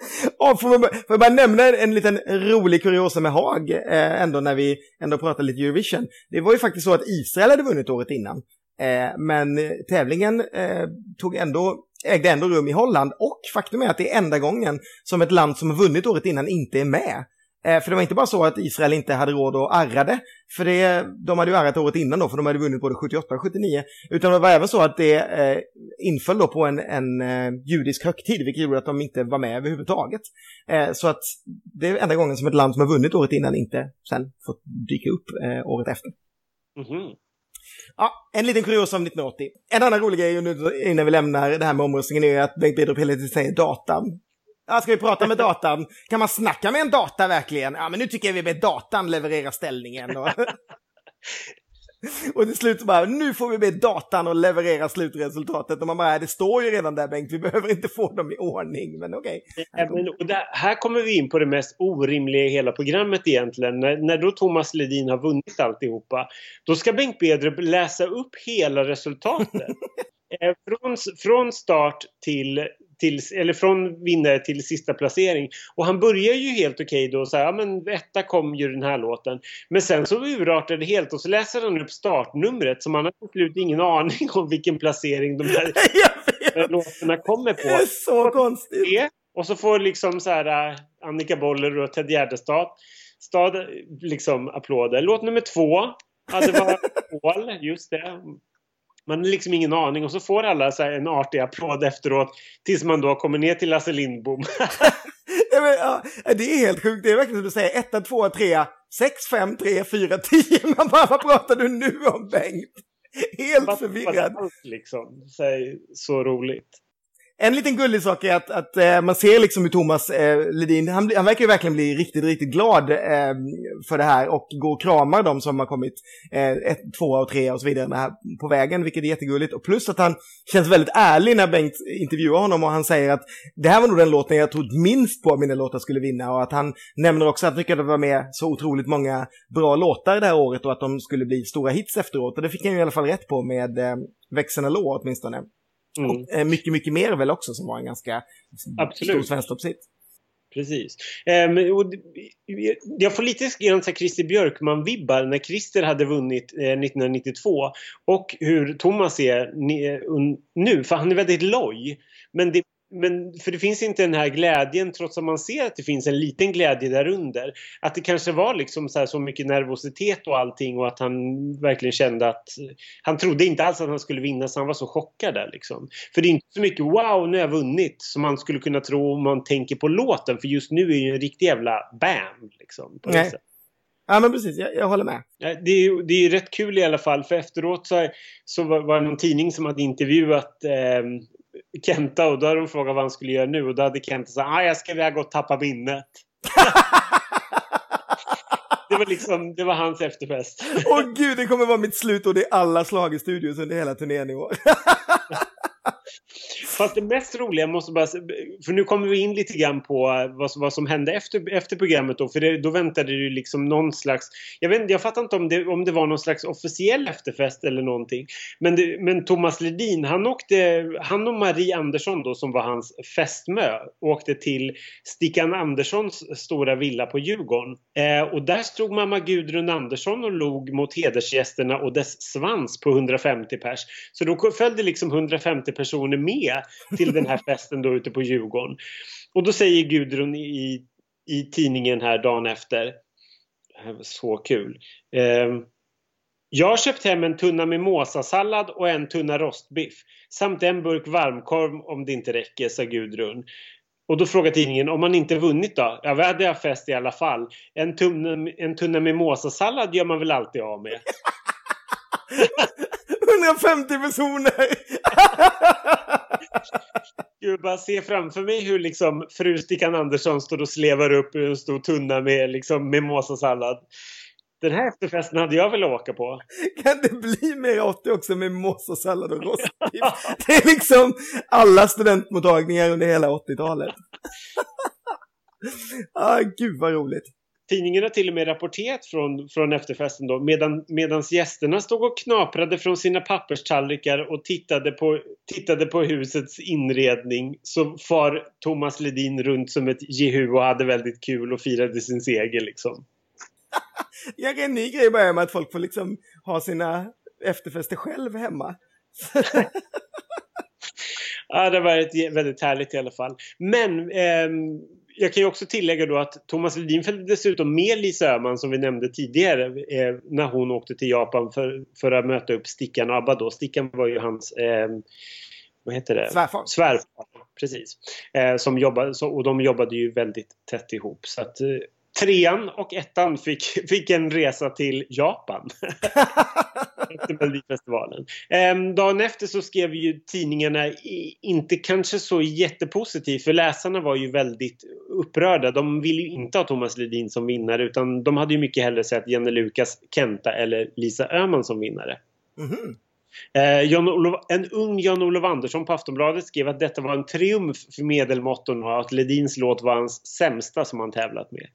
[SPEAKER 2] Ja, får, man, får jag bara nämna en liten rolig kuriosa med Haag, eh, ändå när vi ändå pratar lite Eurovision. Det var ju faktiskt så att Israel hade vunnit året innan. Eh, men eh, tävlingen eh, tog ändå, ägde ändå rum i Holland och faktum är att det är enda gången som ett land som har vunnit året innan inte är med. Eh, för det var inte bara så att Israel inte hade råd att arra det, för det, de hade ju arrat året innan då, för de hade vunnit både 78 och 79, utan det var även så att det eh, inföll då på en, en eh, judisk högtid, vilket gjorde att de inte var med överhuvudtaget. Eh, så att det är enda gången som ett land som har vunnit året innan inte sen fått dyka upp eh, året efter.
[SPEAKER 1] Mhm.
[SPEAKER 2] Ja, en liten kuriosa om 1980. En annan rolig grej nu innan vi lämnar det här med omröstningen är att Bengt Bedrup hela tiden säger datan. Ja, ska vi prata med datan? Kan man snacka med en data verkligen? Ja, men nu tycker jag vi ber datan leverera ställningen. Och, och till slut bara, nu får vi be datan att leverera slutresultatet. Och man bara, det står ju redan där Bengt, vi behöver inte få dem i ordning, men okej.
[SPEAKER 1] Ja, men, och där, här kommer vi in på det mest orimliga i hela programmet egentligen. När, när då Thomas Ledin har vunnit alltihopa, då ska Bengt Bedrup läsa upp hela resultatet. eh, från, från start till, till, eller från vinnare till sista placering. Och han börjar ju helt okej då och säger, ja men etta kom ju den här låten. Men sen så urartar det helt och så läser han upp startnumret som han har absolut ingen aning om vilken placering de här låtarna kommer på
[SPEAKER 2] det är så konstigt.
[SPEAKER 1] Och så får liksom så här äh, Annika Boller och Ted Gärdestad stad, liksom applåder. Låt nummer två. Ja, det var Paul, just det. Man har liksom ingen aning och så får alla så en artig applåd efteråt tills man då kommer ner till Lasse Lindbom.
[SPEAKER 2] Ja, men, ja, det är helt sjukt. Det är verkligen som du säger. 1, 2, 3, 6, 5, 3, 4, 10. Man bara, vad pratar du nu om Bengt? Helt förvirrad.
[SPEAKER 1] Liksom. Så, så roligt.
[SPEAKER 2] En liten gullig sak är att, att eh, man ser liksom hur Thomas eh, Ledin, han, han verkar ju verkligen bli riktigt, riktigt glad eh, för det här och går och kramar dem som har kommit eh, ett, tvåa och trea och så vidare här på vägen, vilket är jättegulligt. Och plus att han känns väldigt ärlig när Bengt intervjuar honom och han säger att det här var nog den låten jag trodde minst på att mina låtar skulle vinna och att han nämner också att han tycker att det var med så otroligt många bra låtar det här året och att de skulle bli stora hits efteråt. Och det fick han ju i alla fall rätt på med eh, Växeln Lå åtminstone.
[SPEAKER 1] Mm.
[SPEAKER 2] Eh, mycket, mycket mer väl också som var en ganska
[SPEAKER 1] Absolut.
[SPEAKER 2] stor svensktoppshit.
[SPEAKER 1] Precis. Ehm, och jag får lite grann Christer Björkman-vibbar när Christer hade vunnit eh, 1992 och hur Thomas är ni- eh, un- nu, för han är väldigt loj. Men, det, men för det finns inte den här glädjen trots att man ser att det finns en liten glädje där under. Att det kanske var liksom så, här så mycket nervositet och allting och att han verkligen kände att han trodde inte alls att han skulle vinna så han var så chockad där liksom. För det är inte så mycket wow nu har jag vunnit som man skulle kunna tro om man tänker på låten för just nu är det ju en riktig jävla bam liksom. På
[SPEAKER 2] Nej. Ja, men precis. Jag, jag håller med.
[SPEAKER 1] Det är det är rätt kul i alla fall för efteråt så, så var, var det någon tidning som hade intervjuat eh, Kenta och då hade de frågat vad han skulle göra nu och då hade Kenta sagt ah, jag ska iväg och tappa minnet. det var liksom, det var hans efterfest.
[SPEAKER 2] Åh gud, det kommer vara mitt slutord i alla schlagerstudios under hela turnén i år.
[SPEAKER 1] Fast det mest roliga måste bara... För nu kommer vi in lite grann på eh, vad, som- vad som hände efter, efter programmet då. För det, då väntade det ju liksom någon slags... Jag, vet, jag fattar inte om det, om det var någon slags officiell efterfest eller någonting. Men, det, men Thomas Ledin, han åkte... Han och Marie Andersson då, som var hans fästmö, åkte till Stickan Anderssons stora villa på Djurgården. Eh, och där stod mamma Gudrun Andersson och log mot hedersgästerna och dess svans på 150 pers. Så då följde liksom 150 personer med till den här festen då ute på Djurgården. Och då säger Gudrun i, i tidningen här dagen efter. Det här var så kul. Eh, jag har köpt hem en tunna mimosasallad och en tunna rostbiff. Samt en burk varmkorv om det inte räcker, sa Gudrun. Och då frågar tidningen om man inte vunnit då? Ja, vi hade jag fest i alla fall. En tunna, en tunna mimosasallad gör man väl alltid av med.
[SPEAKER 2] 150 personer!
[SPEAKER 1] Jag bara se framför mig hur liksom fru Stickan Andersson står och slevar upp ur en stor tunna med liksom mimosasallad. Den här efterfesten hade jag velat åka på.
[SPEAKER 2] Kan det bli mer 80 också med mimosasallad och rostbiff? Det är liksom alla studentmottagningar under hela 80-talet. ah, gud vad roligt.
[SPEAKER 1] Tidningen har till och med rapporterat från, från efterfesten då medan medans gästerna stod och knaprade från sina papperstallrikar och tittade på, tittade på husets inredning så far Thomas Ledin runt som ett jehu och hade väldigt kul och firade sin seger liksom.
[SPEAKER 2] Jag en ny grej bara med att folk får liksom ha sina efterfester själv hemma.
[SPEAKER 1] Ja, det var ett väldigt härligt i alla fall. Men ehm, jag kan ju också tillägga då att Thomas Ledin följde dessutom med Lisa Öhman som vi nämnde tidigare eh, när hon åkte till Japan för, för att möta upp Stickan Abba då. Stickan var ju hans ehm, vad heter det?
[SPEAKER 2] Svärfar.
[SPEAKER 1] Svärfar, precis. Eh, som jobbade, så, och de jobbade ju väldigt tätt ihop. Så att eh, trean och ettan fick, fick en resa till Japan. efter Melodifestivalen. Ehm, dagen efter så skrev ju tidningarna i, inte kanske så jättepositivt för läsarna var ju väldigt upprörda. De ville ju inte ha Thomas Ledin som vinnare utan de hade ju mycket hellre sett Jenny Lukas, Kenta eller Lisa Öhman som vinnare.
[SPEAKER 2] Mhm.
[SPEAKER 1] Eh, Jan-Olof, en ung Jan-Olof Andersson på Aftonbladet skrev att detta var en triumf för medelmåtton och att Ledins låt var hans sämsta som han tävlat med.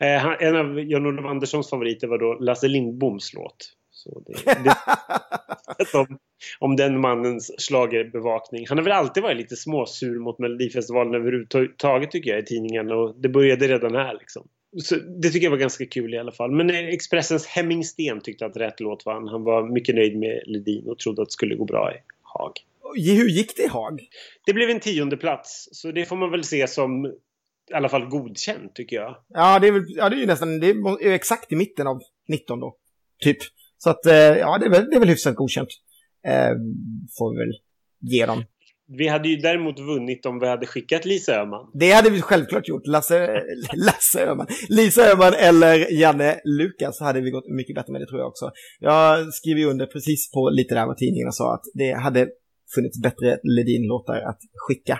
[SPEAKER 1] Eh, han, en av Jan-Olof Anderssons favoriter var då Lasse Lindboms låt. Så det, det, om, om den mannens schlagerbevakning. Han har väl alltid varit lite småsur mot Melodifestivalen överhuvudtaget tycker jag i tidningen och det började redan här liksom. Så det tycker jag var ganska kul i alla fall. Men eh, Expressens Hemming Sten tyckte att rätt låt vann. Han var mycket nöjd med Ledin och trodde att det skulle gå bra i Haag.
[SPEAKER 2] Hur gick det i Haag?
[SPEAKER 1] Det blev en tionde plats så det får man väl se som i alla fall godkänt tycker jag.
[SPEAKER 2] Ja, det är, väl, ja, det är ju nästan det är exakt i mitten av 19 då. Typ. Så att, eh, ja, det är väl, det är väl hyfsat godkänt. Eh, får vi väl ge dem.
[SPEAKER 1] Vi hade ju däremot vunnit om vi hade skickat Lisa Öhman.
[SPEAKER 2] Det hade vi självklart gjort. Lasse, Lasse Öhman. Lisa Öhman eller Janne Lukas hade vi gått mycket bättre med det tror jag också. Jag skriver ju under precis på lite där vad tidningarna sa att det hade funnits bättre Ledin-låtar att skicka.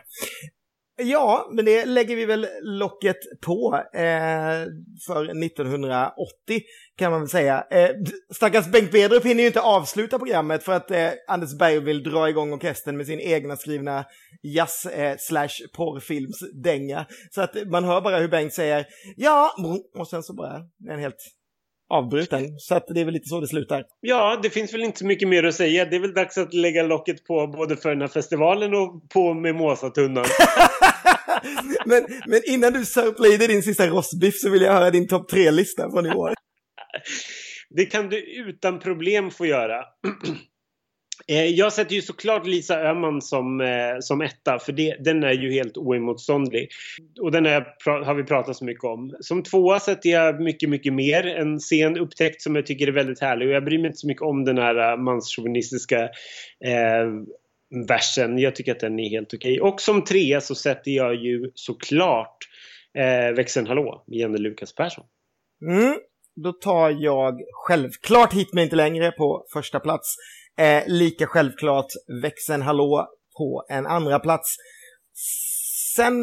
[SPEAKER 2] Ja, men det lägger vi väl locket på eh, för 1980 kan man väl säga. Eh, stackars Bengt Bedrup hinner ju inte avsluta programmet för att eh, Anders Berg vill dra igång orkestern med sin egna skrivna jazz eh, slash porrfilmsdänga. Så att man hör bara hur Bengt säger ja, och sen så bara en helt avbruten. Så att det är väl lite så det slutar.
[SPEAKER 1] Ja, det finns väl inte så mycket mer att säga. Det är väl dags att lägga locket på både för den här festivalen och på Mimosa-tunnan.
[SPEAKER 2] men, men innan du sörplar i din sista rostbiff så vill jag höra din topp tre-lista från i år.
[SPEAKER 1] Det kan du utan problem få göra. Eh, jag sätter ju såklart Lisa Öhman som, eh, som etta för det, den är ju helt oemotståndlig. Och den är, har vi pratat så mycket om. Som tvåa sätter jag mycket, mycket mer. En sen upptäckt som jag tycker är väldigt härlig. Och jag bryr mig inte så mycket om den här eh, manschauvinistiska eh, versen. Jag tycker att den är helt okej. Och som trea så sätter jag ju såklart eh, Växeln Hallå Jenny Lukas Persson.
[SPEAKER 2] Mm, då tar jag självklart Hit mig inte längre på första plats. Eh, lika självklart Växeln Hallå på en andra plats. Sen...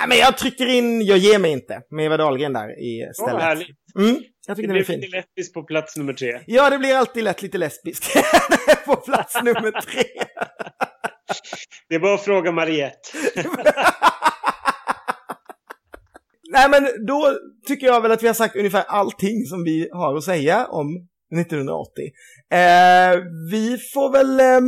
[SPEAKER 2] Ja, men jag trycker in Jag ger mig inte med Eva Dahlgren där i stället.
[SPEAKER 1] härligt.
[SPEAKER 2] Mm, jag tycker
[SPEAKER 1] Det blir
[SPEAKER 2] fin.
[SPEAKER 1] lite lättis på plats nummer tre.
[SPEAKER 2] Ja, det blir alltid lätt lite lesbiskt på plats nummer tre.
[SPEAKER 1] Det är bara att fråga Mariette.
[SPEAKER 2] Nej, men då tycker jag väl att vi har sagt ungefär allting som vi har att säga om 1980. Eh, vi får väl eh,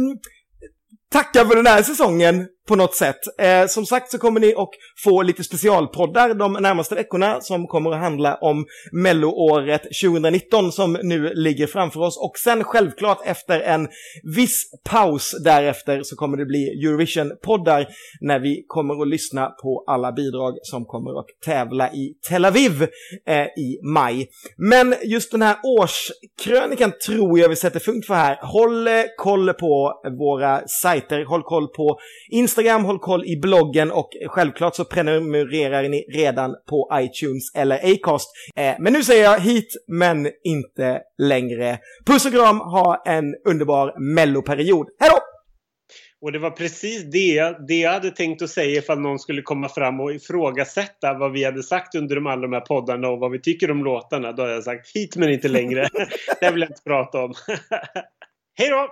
[SPEAKER 2] tacka för den här säsongen på något sätt. Eh, som sagt så kommer ni att få lite specialpoddar de närmaste veckorna som kommer att handla om melloåret 2019 som nu ligger framför oss. Och sen självklart efter en viss paus därefter så kommer det bli Eurovision-poddar när vi kommer att lyssna på alla bidrag som kommer att tävla i Tel Aviv eh, i maj. Men just den här årskrönikan tror jag vi sätter punkt för här. Håll eh, koll på våra sajter, håll koll på Instagram Instagram, håll koll i bloggen och självklart så prenumererar ni redan på iTunes eller Acast. Eh, men nu säger jag hit men inte längre. Puss och kram, ha en underbar melloperiod. Hej då!
[SPEAKER 1] Och det var precis det, det jag hade tänkt att säga ifall någon skulle komma fram och ifrågasätta vad vi hade sagt under de alla de här poddarna och vad vi tycker om låtarna. Då hade jag sagt hit men inte längre. det vill jag inte prata om. Hej då!